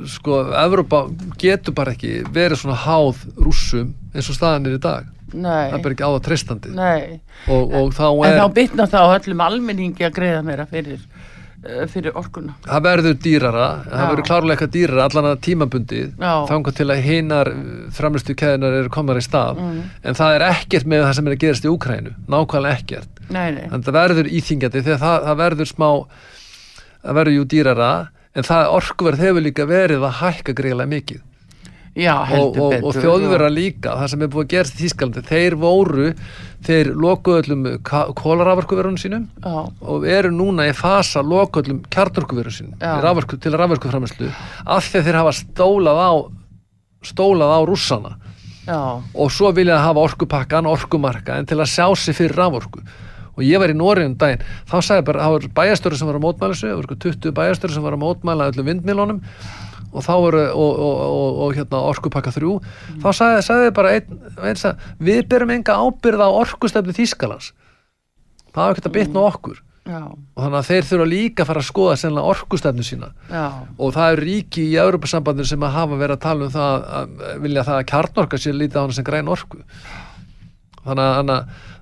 sko, Evrópa getur bara ekki verið svona háð rússum eins og staðan er í dag Nei, það er bara ekki á það treystandi nei. og, og þá En er þá bytna það á öllum almenningi að greiða meira fyrir, uh, fyrir orkuna. það verður dýrara, það Já. verður klárlega eitthvað dýrara allan að tímabundið þangar til að hinar framlistu keðinar eru komar í stað Mm. en það er ekkert með það sem er að gerast í Úkrænu nákvæmlega ekkert Nei, nei. en það verður íþingjandi þegar það, það verður smá það verður jú dýrara en það orkuverð hefur líka verið að hækka greiðlega mikið Já, og, og, betur. og þjóðverða líka það sem er búið að gerast í Þýskalandi þeir voru, þeir lokuðu öllum kólaravarkuverunum sínum Já, og eru núna í fasa loka öllum kjarnorkuverun sínum raforku, til raforkuframæslu af því að þeir hafa stólað á stólað á rússana. Já, og svo vilja hafa orkupakkan, orkumarka en til að sjá sig fyrir raforku. Og ég var í Nóri um daginn þá sagði bara, það var bæjastöru sem var að mótmæla þessu það voru 20 bæjastöru sem var að mótmæla öllum vindmilónum og þá voru og, og, og, og hérna orkupakka þrjú. Þá sagði, sagði bara einn, einn sagði, við berum enga ábyrða á orkustefni Þýskalands. Það var ekkert að bitna á okkur. Já, og þannig að þeir þurfa líka að fara að skoða orkustefnu sína. Já, og það er ríki í Europasambandinu sem að hafa verið að tala um það að vilja það að kjarnorka sér lítið á hana sem græn orku. Þannig að,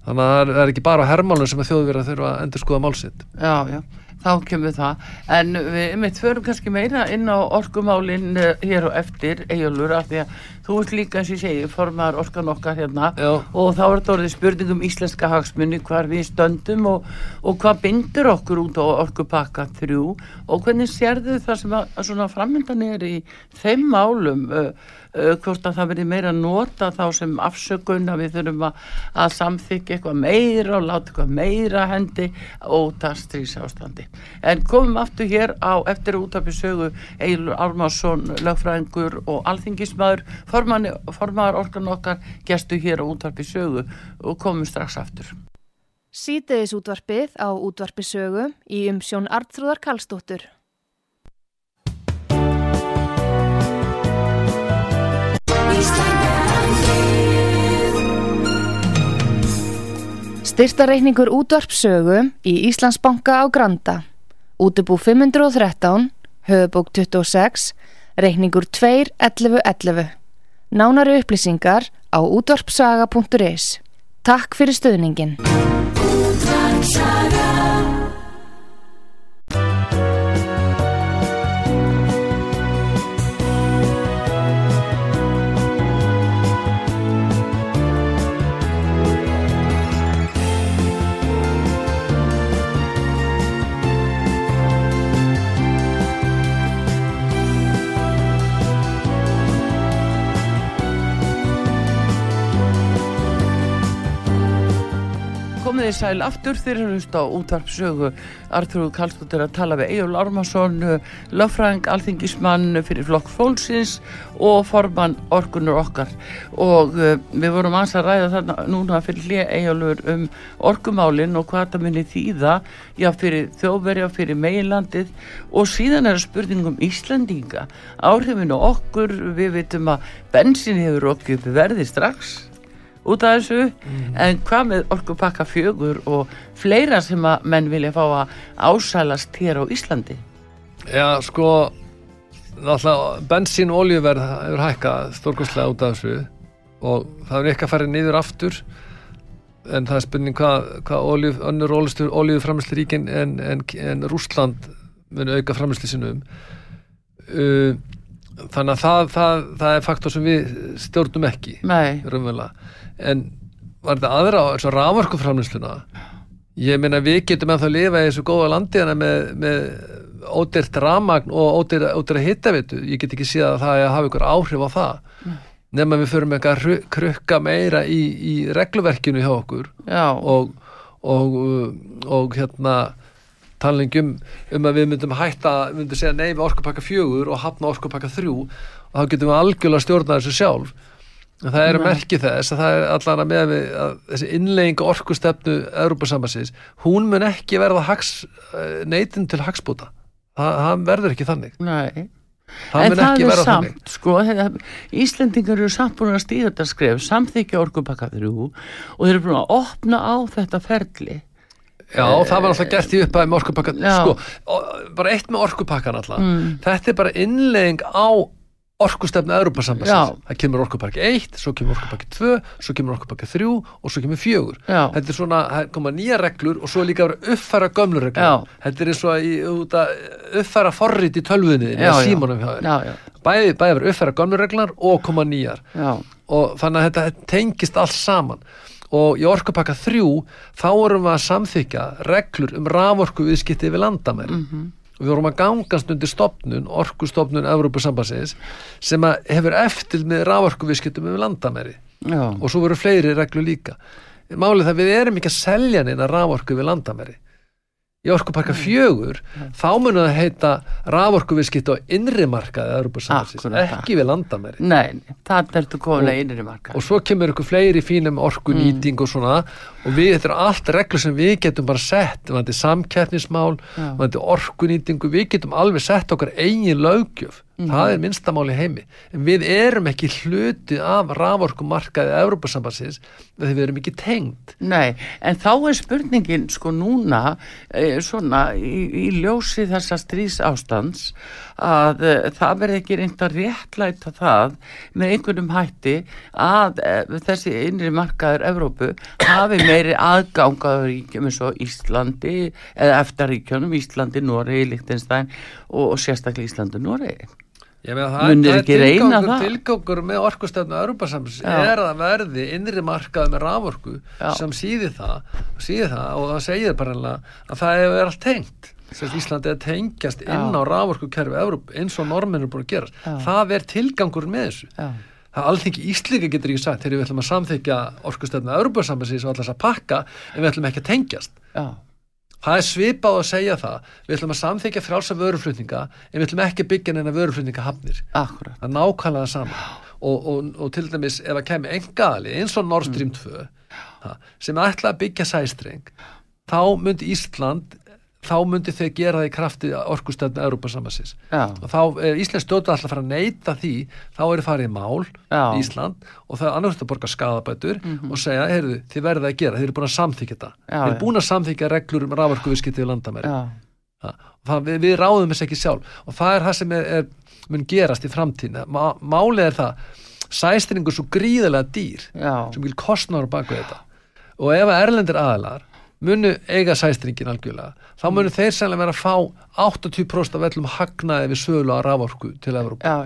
þannig að, það er- ekki bara á hermálun sem að þjóðverið að þurfa að endur skoða málsitt já, já, þá kemur það. En við mitt förum kannski meira inn á orkumálinn uh, hér og eftir, Eyjólfur, af því að þú ert líka, eins og ég segi, formar orkan okkar hérna Já. og þá er þetta orðið spurning um íslenska hagsmunni, hvar við stöndum og, og hvað bindur okkur út á orkupakka þrjú og hvernig sérðu það sem að, að svona framöndan er í þeim málum uh, uh, hvort að það verði meira að nota þá sem afsökun að við þurfum að, að samþykja eitthvað meira og láta eitthvað meira hendi út að strísástandi. En komum aftur hér á eftir útafi sögu Eilur Ármarsson, lögfræðingur og alþingismæður, formanni, formaður orkan okkar, gestu hér á útafi sögu og komum strax aftur. Sítiðis útvarpið á útvarpi sögu í umsjón Arnþrúðar Karlsdóttur. Styrtareikningur útvarpsögu í Íslandsbanka á Granda. Útubú 513, höfubók 26, reikningur 2.11.11. Nánari upplýsingar á útvarpsaga.is. Takk fyrir stöðningin. Komið þið sæl aftur. Þeir eru hlust á útvarpsögu Arþrúð Karlsdóttir að tala við Egil Ármarsson lögfræðing, alþingismann fyrir flokk fólksins og formann orkunur okkar. Og uh, við vorum aðeins að ræða þarna núna fyrir hlið Egilur um orkumálin og hvað það muni þýða já fyrir þjóðverja, fyrir meilandið og síðan er spurning um Íslandinga áhrifinu okkur, við vitum að bensin hefur okkur verði strax út af þessu. En hvað með orkupakka fjögur og fleira sem að menn vilja fá að ásælast hér á Íslandi? Já, sko bensín og oljuverð hefur hækkað stórkostlega út af þessu og það er eitthvað að fara niður aftur. En það er spurning hvað, olju, önnur oljuðu framherslu ríkin en, en, en Rúsland muni auka framherslu sinum uh, þannig að það, það, það er faktor sem við stjórnum ekki raunverulega en var þetta aðra á eins og rámarku framhersluna ég meina við getum ennþá að lifa í þessu góða landi með, með ódeirt ramagn og ódeirt hittavitu ég get ekki síðan að það hafi ykkur áhrif á það. Nei. Nema við förum eitthvað krukka meira í, í regluverkinu hjá okkur. Og, og, og hérna talningum um að við myndum hætta, við myndum segja nei við orkupakka fjögur og hafna orkupakka þrjú. Og þá getum við algjörlega stjórnað þessu sjálf. en það er að merki þess að það er allan að með að, við, að þessi innlegginga orkustefnu Európa-sambassins, hún mun ekki verða eh, neytin til hagsbúta það, það verður ekki þannig. Nei. Það en það er samt, sko, Íslendingar eru samt búin að stíða þetta skref, samþykja orkupakka þrjú og þeir eru búin að opna á þetta ferli. Já, það var alltaf gert í upphæði með orkupakka, sko, bara eitt með orkupakkan alltaf. Mm. Þetta er bara innlegging á orkustefnu Europasambassins, það kemur orkupakki 1 svo kemur orkupakki 2, svo kemur orkupakki 3 og svo kemur 4 Já. þetta er svona, það koma nýja reglur og svo líka vera uppfæra gömlu reglur þetta er eins og að uppfæra forrið í tölvunni eða símanum bæði að vera uppfæra gömlu reglar og koma nýjar. Og þannig að þetta tengist alls saman. Og í orkupakka 3 þá erum við að samþykja reglur um raforku viðskipti við landamæri. Mm -hmm og við vorum að gangast undir stopnun, orkustopnun Európa-sambassins sem hefur eftir með rávorkuviskittum um landamæri. Já. og svo voru fleiri reglu líka. Málið það við erum ekki að selja neina rávorku við landamæri í orkuparka fjögur Nei. þá munum það heita raforkuviskitt á innri markaði ekki við landamæri. Nei, það er þetta komulega innri markaði. og svo kemur ykkur fleiri fínum orkunýting mm. og svona og við, þetta er allt reglur sem við getum bara sett samkeppnismál, orkunýtingu við getum alveg sett okkar eigin lögjöf Mm. það er minnstamáli heimi. En við erum ekki hluti af raforkumarkaðið Európa-sambansins þegar við erum ekki tengd. Nei, en þá er spurningin sko núna eh, svona í, í ljósi þessa strís ástands að eh, það verði ekki reynd að réttlæta það með einhvernum hætti að eh, þessi innri markaður Európu hafi meiri aðgangaður ríkjum eins og Íslandi eða eftirríkjónum Íslandi, Noregi, Líktinstæn og, og sérstaklega Íslandi, Noregi munir ekki reyna það? tilgókur með orkustöfnu Europasams er að verði innri markað með raforku Já. sem síði það, síði það og það segir bara að það er allt tengt. Íslandi er tengjast inn á raforkukerfi eins og normin er búin að gera. Já. það er tilgangur með þessu. Já. það alþengi Íslika getur ekki sagt þegar við ætlum að samþykja orkustöfnu Europasams og alltaf að pakka en við ætlum ekki að tengjast. Já Það er svipað að segja það. Við ætlum að samþykja frálsa vöruflutninga en við ætlum ekki byggja neina vöruflutninga hafnir. Akkurat. Það er nákvæmlega sama. Og, og, og til dæmis ef það kemur engaðali eins og Nord Stream 2 mm. sem ætla að byggja sæstreng þá myndi Ísland þá myndi þau gera það í krafti orkustöðna Európa samansins og þá er Íslands stjórn alltaf að fara að neyta því þá er það farið mál í Ísland og það er annars að borga skadabætur mm -hmm. og segja, heyrðu, þið verðið að gera þið eru búin að samþykja þetta. Þið eru búin að samþykja reglur um rávarkuviskiti við landamæri. Við, við ráðum þess ekki sjálf. Og það er það sem er, er, mun gerast í framtíðina Má, málið er það sæstringur svo gríðilega dýr Já. sem vil kostnára baka þetta. Og ef erlendir aðalar munu eiga sæstringin algjörlega. Þá munu þeir sannlega vera að fá 80% af vellum hagnaði við sölu á raforku til Evrópa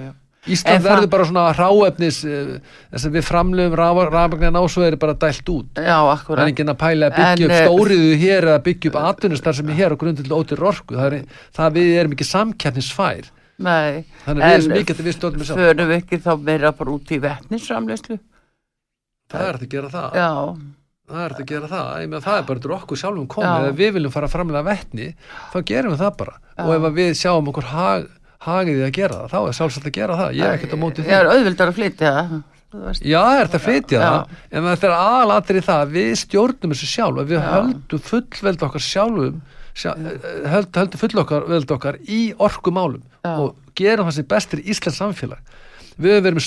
Ísland verður bara svona ráefnis eh, þess að við framlegum rafmagnin ásveð er bara dælt út. Já, það er ekki að pæla að byggja upp eh, stóriðu hér eða byggja upp atvinnustar sem er hér og grundið til ótir orku það, er, það við erum ekki samkjæfnisfær Nei, þannig að við erum ekki að við stóðum með saman Förum við ekki þá meira bara út í vettnisramleyslu Það er að gera það. Já það er að gera það, með, það er bara til okkur sjálfum komið, ef við viljum fara að framlega vettni þá gerum við það bara. Já. og ef við sjáum okkur hag, hagiði að gera það þá er sjálfsagt að gera það, ég er ekkert á móti því. Ég er auðvildar að flytja Já, það er að flytja það? En þetta er í það, við stjórnum þessu sjálf, við höldum fullveld okkar sjálfum höldum höld full okkar, okkar í orkumálum Já. og gerum það sem bestir í Íslands samfélag. Við höfum verið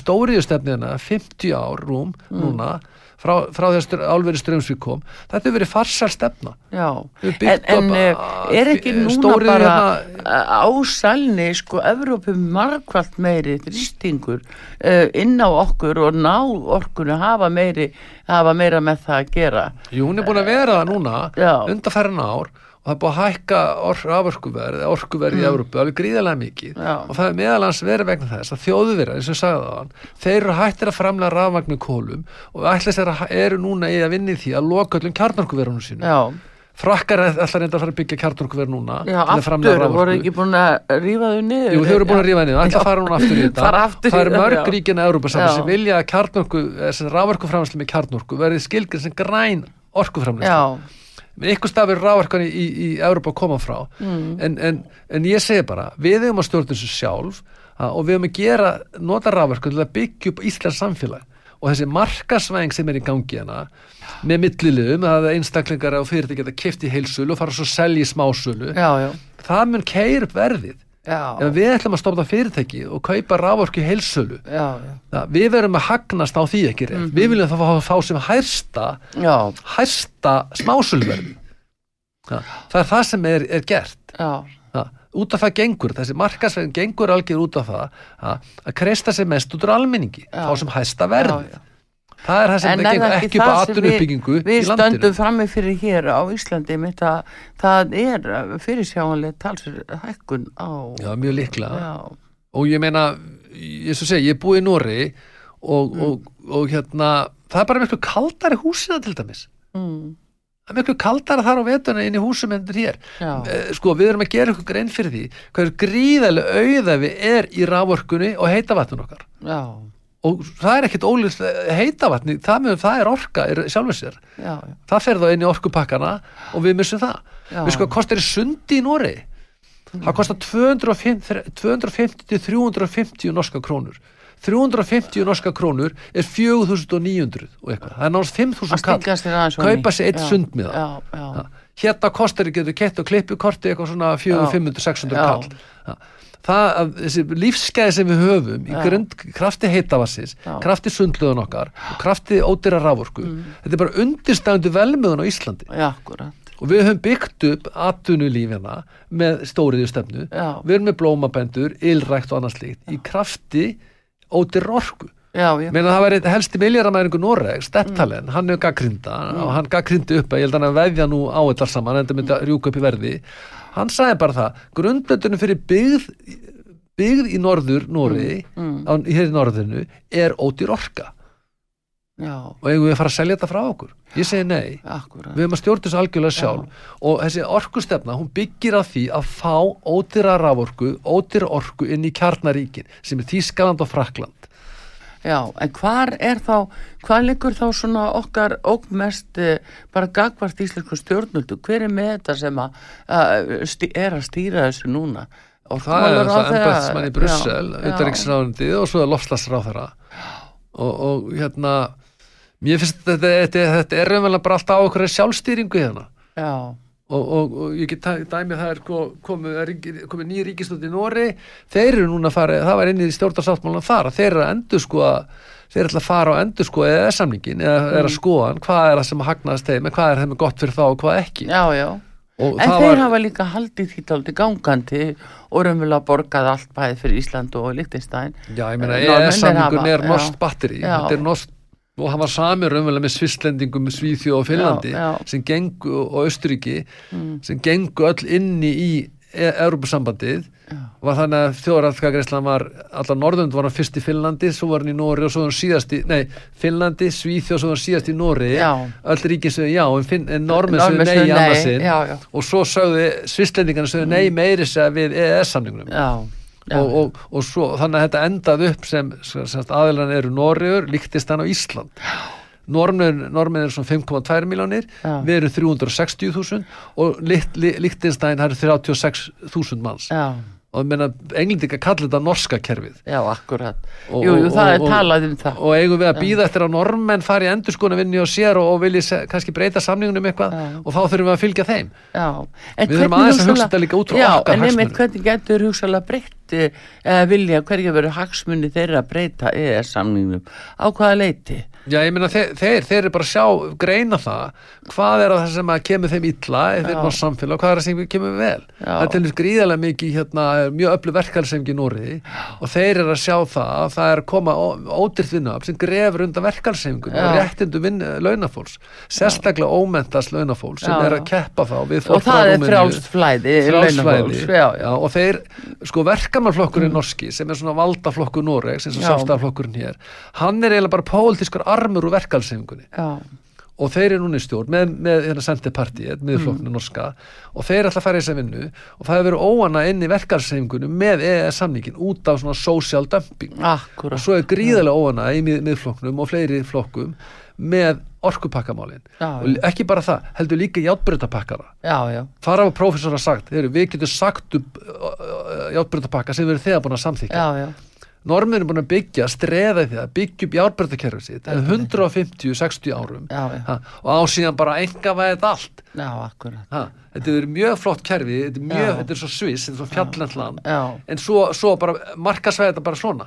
með stóriðustefnina 50 ár rúm núna frá, frá þess álveri strömsvík kom þetta hefur verið farsal stefna en, en eh, að- er ekki að núna stóriðju bara hérna- ásælni, sko, Evrópu margvalt meiri þrýstingur uh, inn á okkur og ná orkunni hafa meiri, hafa meira með það að gera. Jú, hún er búin að vera það núna Já. undarfærin ár og það er búin að hækka or, orkuverð, orkuverð í Evrópu alveg gríðarlega mikið Já. og það er meðalans verið vegna þess að þjóðverðar, eins og ég sagði það hann, þeir eru hættir að framlega rafmagn með kólum og ætla sér að eru núna í að vinni því að loka öllum kjarnorkuverunum sínu. Já, Frakkar ætla reynda að fara að byggja kjarnorkuverð núna já, aftur, voru ekki búin að rífa þau niður. Jú, þau eru búin að rífa niður, ætla að fara núna aftur í þetta aftur í Það eru mörg já. ríkin að Európa Já. sem vilja að þessi raforkuframslu með kjarnorku verði skilgrið sem græn orkuframslu Ykkur stafir ráverkan í, í, í Európa að koma frá. Mm. en, en, en ég segi bara við hefum að stjórna þessu sjálf að, og við hefum að gera, nota ráverkan til að byggja upp Íslands samfélag. Og þessi markasvæng sem er í gangi hana með milliliðum, að einstaklingar og fyrirtæki geta keft í heilsölu og fara svo að selja í smásölu, já, já, það mun keir upp verðið já, ef við ætlum að stopna fyrirtæki og kaupa rávorku í heilsölu við verum að hagnast á því ekki rétt? Við viljum það fá, fá sem hærsta já, hærsta smásöluverð það, er það sem er, er gert. Það, út af það gengur, þessi markasvegin gengur algjör út af það að kreista sig mest út úr almenningi fá sem hæsta verð. Það er það sem það gengur ekki upp við, við í landinu? stöndum frammi fyrir hér á Íslandi mitt að það er fyrirsjáanlega talsir hækkun á já, mjög líklega. Já, og ég meina, ég svo segi, ég er búið í Nóri og, og, og hérna það er bara miklu kaldari húsina til dæmis. Mm, það er miklu kaldara þar á vetuna inn í húsum en þetta er hér. Já, Eh, sko, við erum að gera ykkur grein fyrir því hvað er gríðarlega auðafi er í rávorkunni og heitavatnun okkar. Já, og það er ekkit ólist heitavatni, það, með, það er orka er sjálfur sér, já, já, það fer þá inn í orkupakkana og við missum það. Já. við sko, kostar í sundi í Nóri það kostar 250 250 til 350 norska krónur. 350 norska krónur er 4900 og eitthvað, það er náttúrulega 5000 að kall. kaupa sér eitt sund með það. hérna kostar ekki, getur kett og klippu korti eitthvað svona 400, Já. 500, 600 Já. kall. Já. Það að þessi lífsgæði sem við höfum í grund, krafti heitavassins krafti sundluðun okkar krafti ódýra raforku þetta er bara undirstæðandi velmöðun á Íslandi. Já, og við höfum byggt upp atvinnulífina með stóriðju stefnu við erum með blómabendur, ylrækt og annað slíkt í krafti ódýr orku meina það var helsti miljaramæringu Noreg, Stepptalen, hann hefur gaggrinda og hann gaggrindi upp að ég held hann að veðja nú á þetta saman, en þetta myndi að rjúka upp í verði hann sagði bara það grundlöndunum fyrir byggð byggð í norður Noregi mm, á, hér í norðinu er ódýr orka. Já, og eigum við að fara að selja þetta frá okkur? Ég segi nei, akkurat. Við höfum að stjórna þessu algjörlega sjálf. Og þessi orkustefna, hún byggir á því að fá ódýra raforku ódýra orku inn í kjarnaríkin sem er Þískaland og Frakland Já, en hvar er þá, hvað liggur þá svona okkar ógmest eh, bara gagvart íslensku stjórnuldu? Hver er með þetta sem að, að stí, er að stýra þessu núna? það er það embætsmann í Brussel, utanriksráðundi og svo er lofslagsráðherra og, og hérna mér finnst þetta, þetta, þetta er raunverulega bara alltaf á okkur sjálfstýringu hérna. Já, og, og, og ég get dæmið það er ko- komið, er ríki- komið nýja ríkistótt í Nóri þeir eru núna að fara, það var inn í stjórnarsáttmálan þar að þeir eru að endur sko þeir ætla að fara og endur sko eða samningin eða er að skoða hann, hvað er það sem hagnast þeim en hvað er þeim gott fyrir þá og hvað ekki. Já, já. og En þeir var, hafa líka haldið því tóldi gangandi og raunverulega borgað allt bæði fyrir Ísland og Lichtenstein. já ég meina EES-samningun hafa- er já, norskt batteri þetta er norskt og hann var sami raunverulega með Svisslendingum, Svíþjóð og Finnlandi Já, já. sem gengu og Östuríki sem gengu öll inni í e Europasambandið var þannig að þjóðaratkagreislan var allar Norðund var hann fyrst í Finnlandi svo var hann í Nóri og svo var hann síðast í nei, Finnlandi, Svíþjóð, svo var hann síðast í Nóri öll ríkin sögðu já en, Finn, en Normin sögðu Norðmenn nei í nei, annarsinn og svo sögðu Svisslendingarna sögðu nei meiri segja við EES-samningunum Já, já, og, og, og svo, þannig að þetta endað upp sem, sem aðilan eru Norriður, Líktistan og Ísland. Normin, Normin er svona 5,2 miljónir við erum 360.000 og Líktinstein það eru 36.000 manns. Já, og menna, englendinga kallir þetta norska kerfið. Já, akkurat. Og- jú, jú, og- það er og- talað um það. og eigum við að býða eftir að normenn fari endurskona vinni og sér og, og vilji se, kannski breyta samningunum eitthvað Já. og þá þurfum við að fylgja þeim. Já. Við þurfum aðeins að hugsa þetta líka út frá já, okkar en einmitt hagsmunum. hvernig getur hugsalega breytt eh, eða vilja hverja verður hagsmunni þeirra að breyta EES samningnum? Á hvaða leiti Já, ég meina þeir, þeir, þeir eru bara að sjá greina það, hvað er það sem að kemur þeim illa fyrir Já. nátt samfélag og hvað er það sem kemur vel Já. það er til þess gríðarlega mikið hérna, mjög öllu verkefælsefngi í Nóri og þeir eru að sjá það að það er að koma ódýrt vinnuafl sem grefur undan verkefælsefngunum og réttindu launafólks sérstaklega ómentast launafólks sem Já. er að keppa þá við og fólk frá það er Rúmeníu. frjálst flæði frjálsflæði launafólks, já, já. og þeir, sko verkamannflokkurinn norski sem er svona valdaflokkur Noregs eins og Er armur úr verkalsefingunni já, og þeir eru núna í stjórn með, með hérna sendipartíet, miðflokknu Mm. norska og þeir ætla að fara í þessa vinnu og það hefur verið óana inn í verkalsefingunni með EES samningin út af svona social dumping. Og akkurat svo er gríðarlega óana í mið, miðflokknum og fleiri flokkum með orkupakkamálin. Og ekki bara það, heldur líka játbreytapakkara já, já, þar hafa prófessor að sagt, við getum sagt upp játbreytapakka sem við erum þegar búin að samþykja já, já. Normin er búin að byggja, streða því að byggja upp játbreytakerfið sitt en 150-60 árum. Já, já. Ha, og á síðan bara enga væðið allt. Já, akkurat. Ha, þetta er mjög flott kerfi þetta er, mjög, þetta er svo sviss, þetta er svo fjallend land. Já, en svo, svo bara markasvæði þetta bara svona.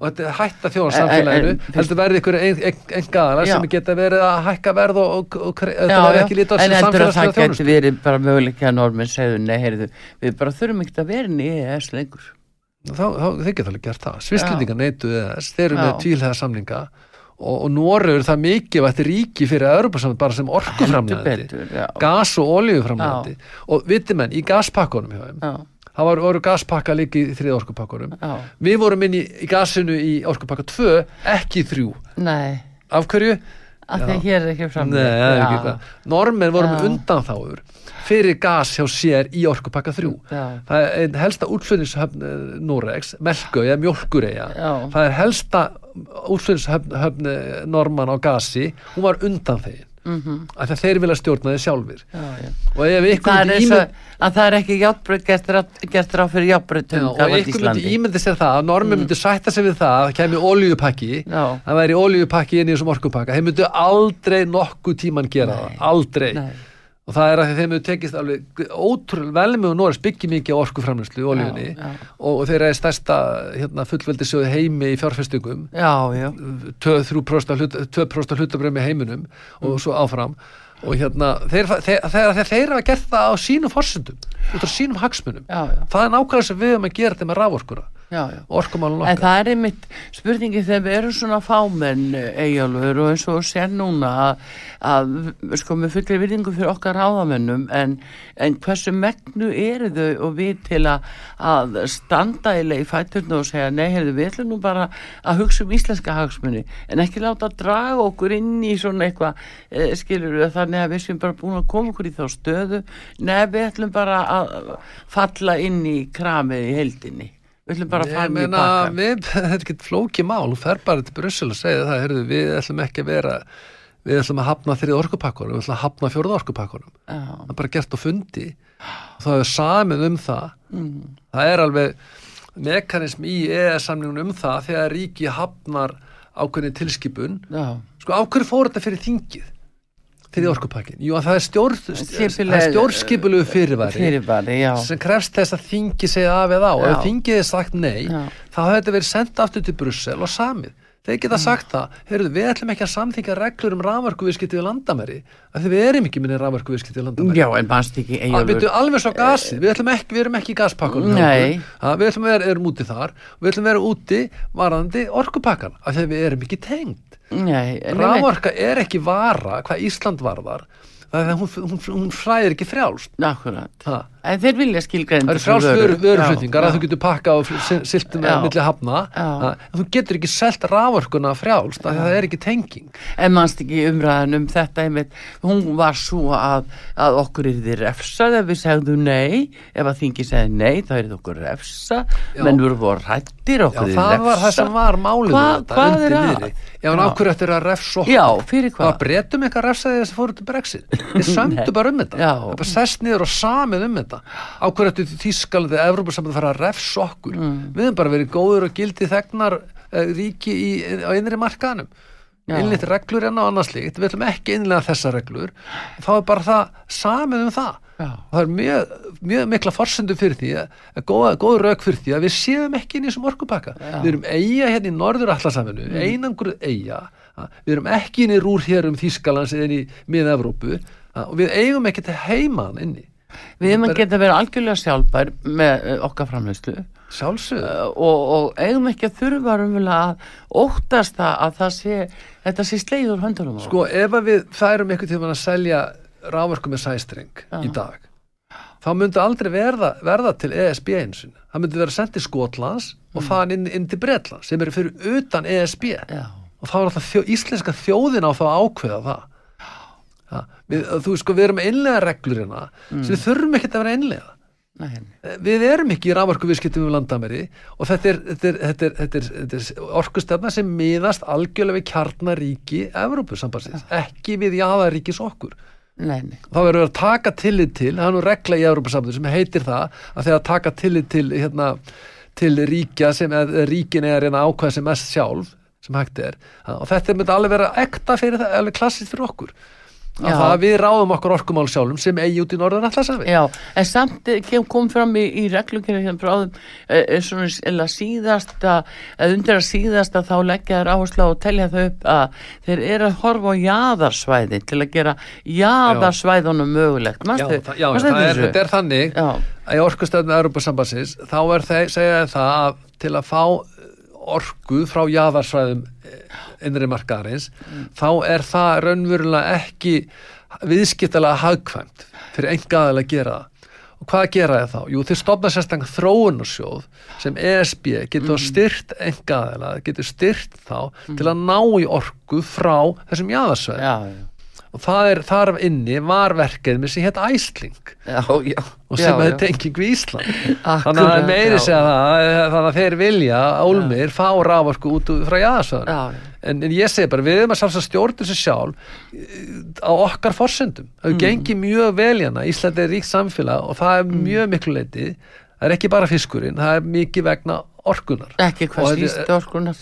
Og þetta er hætta þjóðan En- samfélaginu en- en- heldur verði ykkur enga aðalar Já. sem geta verið að hækka verð og, og, og þetta já. ekki lítið á en það samfélagslega þjónustu. geti verið bara möguleika normin segðu nei, heyrðu, við bara þurfum ekkert að vera inn í EES lengur þá, þá þeir geta alveg gert það. Svislendingar neituðu þess, þeir eru með tvílega samninga. Og, og Noregur það mikið vært ríki fyrir Europasamund bara sem já, gas og oljuframlegandi og viti menn, í gaspakkunum hjá þeim það var, voru gaspakka líka í þrið orkupakkunum já, við vorum inn í, í gasinu í orkupakka 2 ekki 3, nei. Af hverju? Að því hér er ekki fram Nei, það ekki hvað Normen voru með Já. undanþáur fyrir gas hjá sér í orkupakka 3 Já. það er einn helsta útflutningshöfn eh, Noregs, Melkau eða Mjólkureyja. Já. það er helsta útflutningshöfn höfn, eh, Norman á gasi. Hún var undan þeim mm -hmm. að þeir vilja stjórna þeir já. og ef ykkur myndi ímynd að það er ekki játbröð gert, ráð- fyrir Já, játbröðum og ykkur myndi ímyndi sér það að Norman myndi sætta sig við það að Mm. Já. það væri oljupakki inn í þessum orkupakka þeir myndu aldrei nokkuð tíman gera Nei. það aldrei Nei. Og það er að þeim hefur tekist alveg ótrúlega vel með Norris byggja mikið á orkuframlöslu í já. og, og þeir eru stærsta hérna, fullveldisjóði heimi í já, 2% hlutabröðum í heiminum og svo áfram. Og hérna þeir, þeir, þeir, þeir, þeir hafa gert það á sínum forsendum út á sínum hagsmunum. Já, já, það er nákvæmlega sem við höfum að gera þetta með raforkuna orkumálun En okkar. það er einmitt spurningi þegar við erum svona fámenn eigjálfur og eins og sér núna að, að sko með fullri virðingu fyrir okkar ráðamennum en, en hversu megnu eru þau og við til að, að standa í leið fæturnu og segja nei, heyrðu, við ætlum nú bara að hugsa um íslenska hagsmunni en ekki láta að draga okkur inn í svona eitthvað. E, skilur við þannig að við séum bara búin að koma okkur í þá stöðu. Nei, við ætlum bara að falla inn í kramið í heldinni við ætlum bara að fara í meina, pakkan við, þetta er ekki flóki mál, þú fer bara til Brussel og segja það, heyrðu, við ætlum ekki að vera við ætlum að hafna þrið orkupakkunum við ætlum að hafna fjórða orkupakkunum Já. það er bara gert á fundi. Það er samið um það. Mm. það er alveg mekanism í EES-samningun um það þegar ríki hafnar ákveðin tilskipun. Já, sko, á hverju fór þetta fyrir þingið þrið orkupakkin? Jú, að það er, stjórn, það Skipuleg- er stjórnskipulegu fyrirværi fyrirbæri, já. sem krefst þess að þingi segja af eða á og ef þingið er sagt nei Já. þá hefur þetta verið sendt aftur til Brussel og samið þeir Mm. geta sagt það, heyrðu, við ætlum ekki að samþyngja reglur um rafvarkuviðskipti við landamæri af því við erum ekki minni rafvarkuviðskipti við landamæri Já, en mannst ekki Eyjólfur. byrju alveg svo gasið, við ætlum ekki, við erum ekki í gaspakkunum Nei. Ha, við ætlum að vera, erum úti þar við ætlum að vera úti varandi orkupakkan af því við erum ekki en Raforka er ekki vara hvað Ísland varðar hún, hún, hún fræðir ekki frjálst Akkurat. En þeir vilja skilgreinda Það eru frjálst vöru, vöruflutningar að þú getur pakka og siltum með Já. milli hafna. Þú getur ekki frjálst af því að það er ekki tenging. En mannst ekki umræðan um þetta einmitt, hún var svo að, að okkur er þið refsað ef við segðum nei, ef að þingi segði nei þá er þið okkur refsa, Já. menn voru voru hrættir Já, okkur það var það sem var málið við þetta, hvað er að? Já, en ákveður þetta er að refsa okkur? Já, fyrir Það hvað? breytum eitthvað refsaði þess að fóru til Brexit? Við sömdu bara um þetta. Það bara sest niður og samið um þetta þetta. Á hverju ættu Þískalandi eða Evrópussamband fara að refs okkur? Við höfum bara verið góður og gildi þegnar uh, ríki í, á innri markaðanum Já. innlýtt reglur en á annars líkt við ætlum ekki innlega þessar reglur. Þá er bara það samið um það. Já. það er mjög, mjög mikla forsendu fyrir því að, að góða, góð rauk fyrir því að við séum ekki inn í þessum orkupakka. Við erum eiga hérna í norður allasaminu mm. einangur eiga við erum ekki inn í rúr hér um Þískalands eða inn í miða-Evrópu að, og við eigum ekki til heiman inni Við hefum að geta verið algjörlega sjálfbær með uh, okkar sjálfsögðu uh, og, og eigum ekki að þurfa að óttast það að það sé, þetta sé sleið úr höndunum á. Sko ef við færum einhvern tímann að selja rávorku með sæstring Já. í dag þá myndi aldrei verða, verða til ESB einsin. Það myndi vera sendt til Skotlands og þaðan inn, inn til Bretland sem eru fyrir utan ESB Já, og þá er alltaf þjó, íslenska þjóðin á að ákveða það. Ja, við, þú veist sko við erum að innlega reglur hérna sem við þurfum ekkert að vera að innlega. nei, nei. Við erum ekki í rávorku viðskiptum við landamæri og þetta er, þetta er, þetta er, er, þetta er orkustefna sem miðast algjörlega við kjarnaríki Evrópusambansins, ekki við jaðaríkis okkur nei, nei. þá verður við að taka tillit til það er nú regla í Európa sem heitir það að þegar taka tillit til hérna, til ríkja sem ríkin er hérna ákvæða sem mest sjálf sem hægt er og þetta myndi alveg vera ekta fyrir það, alveg klassist fyrir okkur að Já. það að við ráðum okkur orkumál sjálfum sem eigi út í norðan allasafi Já, en samt eh, kom fram í, í reglugjöru hérna bráðum e, e, svona eða síðasta undir að síðasta þá leggja þær áherslu á og telja þau upp að þeir eru að horfa á jaðarsvæði til að gera jaðarsvæðunum mögulegt. Já, Manstu- það, já, manstu það er, er þannig Já, að í orkustöðum Európa-sambansins þá er þeir, segja það að til að fá orku frá jaðarsvæðum eh, innri markaðarins þá er það raunverulega ekki viðskiptalega hagkvæmt fyrir enga aðeins að gera það. Og hvað gera þeir þá? Jú, þeir stopna sérstaklega þróunarsjóð sem ESB getur styrt enga aðeins getur styrt þá til að ná í orku frá þessum jaðarsvæðum. Já, já, og það er þar af inni var verkefni sem hétt Æsling já, já. og sem hefði tenging við Ísland. Þannig að það er meiri segja það eh, þannig að þeir vilja að Ólmir fá rávorku út frá já. en, en ég segi bara, við erum að sjálfsagt stjórna þessu sjálf eh, á okkar forsendum. Það Mm. gengið mjög vel hérna. Ísland er ríkt samfélag og það er mjög miklu leiti það er ekki bara fiskurinn, það er mikið vegna orkunar ekki hvað síst orkunar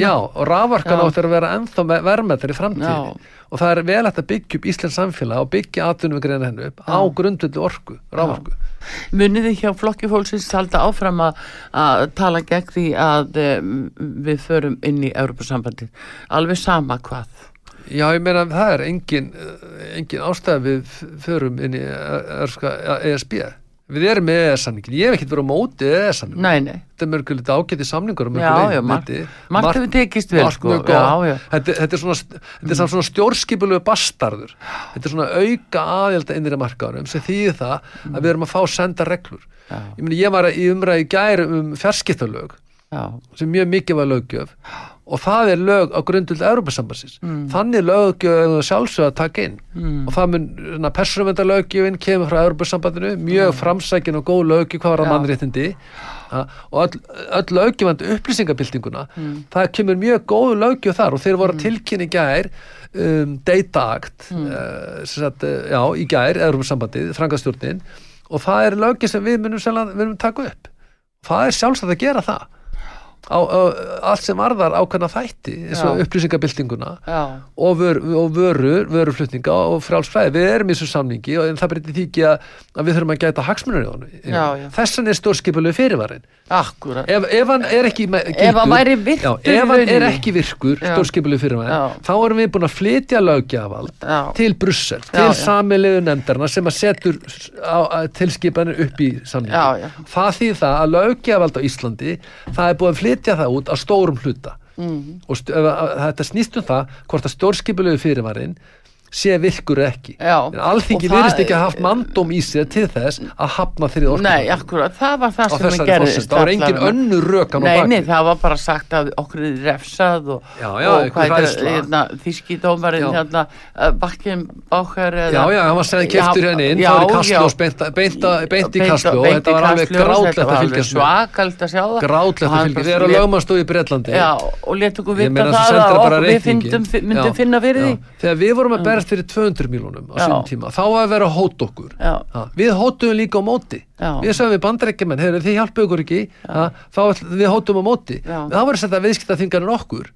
Já, og raforkan Já. áttur að vera ennþá verðmættar í framtíðinni Já. og það er vel hægt að byggja upp Íslands samfélag og byggja atvinnum greina hennu upp á grundvöldu orku, raforku munið þið hjá flokki fólksins halda áfram að, tala gegn því að um, við förum inn í Europasambandi alveg sama hvað Já, ég meina það er engin, eh, engin ástæð við förum inn í eh, eh, ESB Við erum með ES-samningin, ég hef ekkert verið á móti ES-samningin, nei, nei, þetta er mörgulegt ágæti samningur um Já, já, margt- margt hefur tekist vel, sko, já, já. Þetta, þetta er svona, þetta er samt svona stjórnskipulegu bastarður. Þetta er svona auka aðelda innri markaðurum sem þýðir það að við erum að fá senda reglur. Já. ég meni ég var í umræði í gæri um fjarskiptalög já, sem mjög mikið var löggjöf og það er lög á grundvöld Európa-sambansins Mm. þannig er það sjálfsög að taka inn. Og það mun persónumvendarlöggjöfin kemur frá Európa-sambandinu mjög framsækin og góð löggjöf hvað var að Mm. Mannréttindi? Og öll, öll löggjöfandi upplýsingabildinguna Mm. það kemur mjög góð löggjöf þar. Og þeir voru tilkynni gær um, Data Act Mm. uh, sagt, uh, já, í gær, Európa-sambandið, frangastjórnin og það er löggjöf sem við munum, við munum taka upp. Það er sjálfsagt að gera það á, á, allt sem varðar ákveðna þætti eins og upplýsingabildinguna og, vör, og vörur, vöruflutninga og frjálsfræði, við erum í þessu samningi og það breytir því ekki að, að við þurfum að gæta honum. Já, já. Þessan er stórskipulegu fyrirvarin. Ef, ef hann er ekki hann virkur já, ef hann er ekki virkur, stórskipulegu fyrirvarin, þá erum við búin að flytja lögjafald til Brussel, til samilegu nefndarna sem að setur á, tilskipanir upp í samningi. Það þýð það að lögjafald á Íslandi, það er búin að flytja það út á stórum hluta mm. og st- ef að- að þetta snýst um það hvort að stjórnskipulegu fyrirvarin sé virkur ekki. Já. en alþingi Og það- virðist ekki að haft mandóm í sér til þess að hafna þeirri orku nei, akkurat, það var það sem að gerðist fórsend, það var engin allavega. önnur rökan á Nei, baki nei, það var bara sagt að okkur er refsað og, Já, já, og hvað heitir, hræðsla. hérna, þíski dómarinn Já. hérna, uh, Bakken Bákar Já, já, hann var segðið keftur henni inn, já, það var í já. Kastljós, beint, í Kastljós, beint þetta var alveg grátlegt að fylgjast svakalt að sjá það. Grátlegt Og að fylgjast, bara þegar lét- lögmannstóð í Bretlandi, Já, og let okkur vita það finna fyrir já. því Þegar við vorum að berðast fyrir 200 miljónum á sínum tíma, þá var að vera að hóta okkur ha, við hótuðum líka á móti. Já. við sögum við bandarækjumenn, hefur þið hjálpið okkur ekki. Ha, þá við hótum á móti. Þá var þetta viðskipta þingarinn okkur.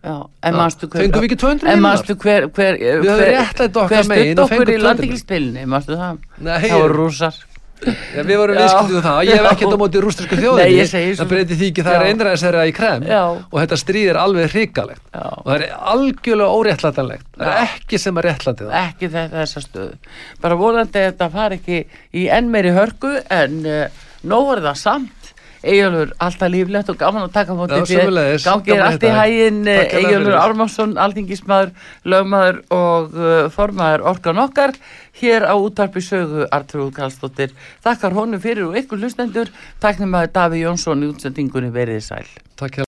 Fengum við ekki 200 En milljónar? manstu hver hver, Við höfum réttlætt okkar megin og okkur fengum í 200 landingilspilni Manstu það? Nei, Það voru rússar ja, við vorum Já. viðskiptið um það, ég hef ekkert á móti rústisku Nei, þjóðinni. það breyti því ekki, það er Já. einræðisherra í krem og þetta stríð er alveg hrikalegt. Og það er algjörlega óréttlætanlegt. Það er ekki sem að réttlæti það. Ekki þetta, þessa stöðu. Bara vonandi að þetta fari ekki í enn meiri hörku En uh, nóg er það samt Eyjólfur, alltaf líflegt og gaman að taka móti er Gaman að allt í hægin fyrir. Ármánsson, alþingismadur lögmaður og uh, formaður orkan okkar hér á útarpi sögu Artrúð Karlsdóttir. Þakkar honum fyrir og ykkur hlustendur. Takk nema Daví Jónsson í útsendingunni verið sæl. Takk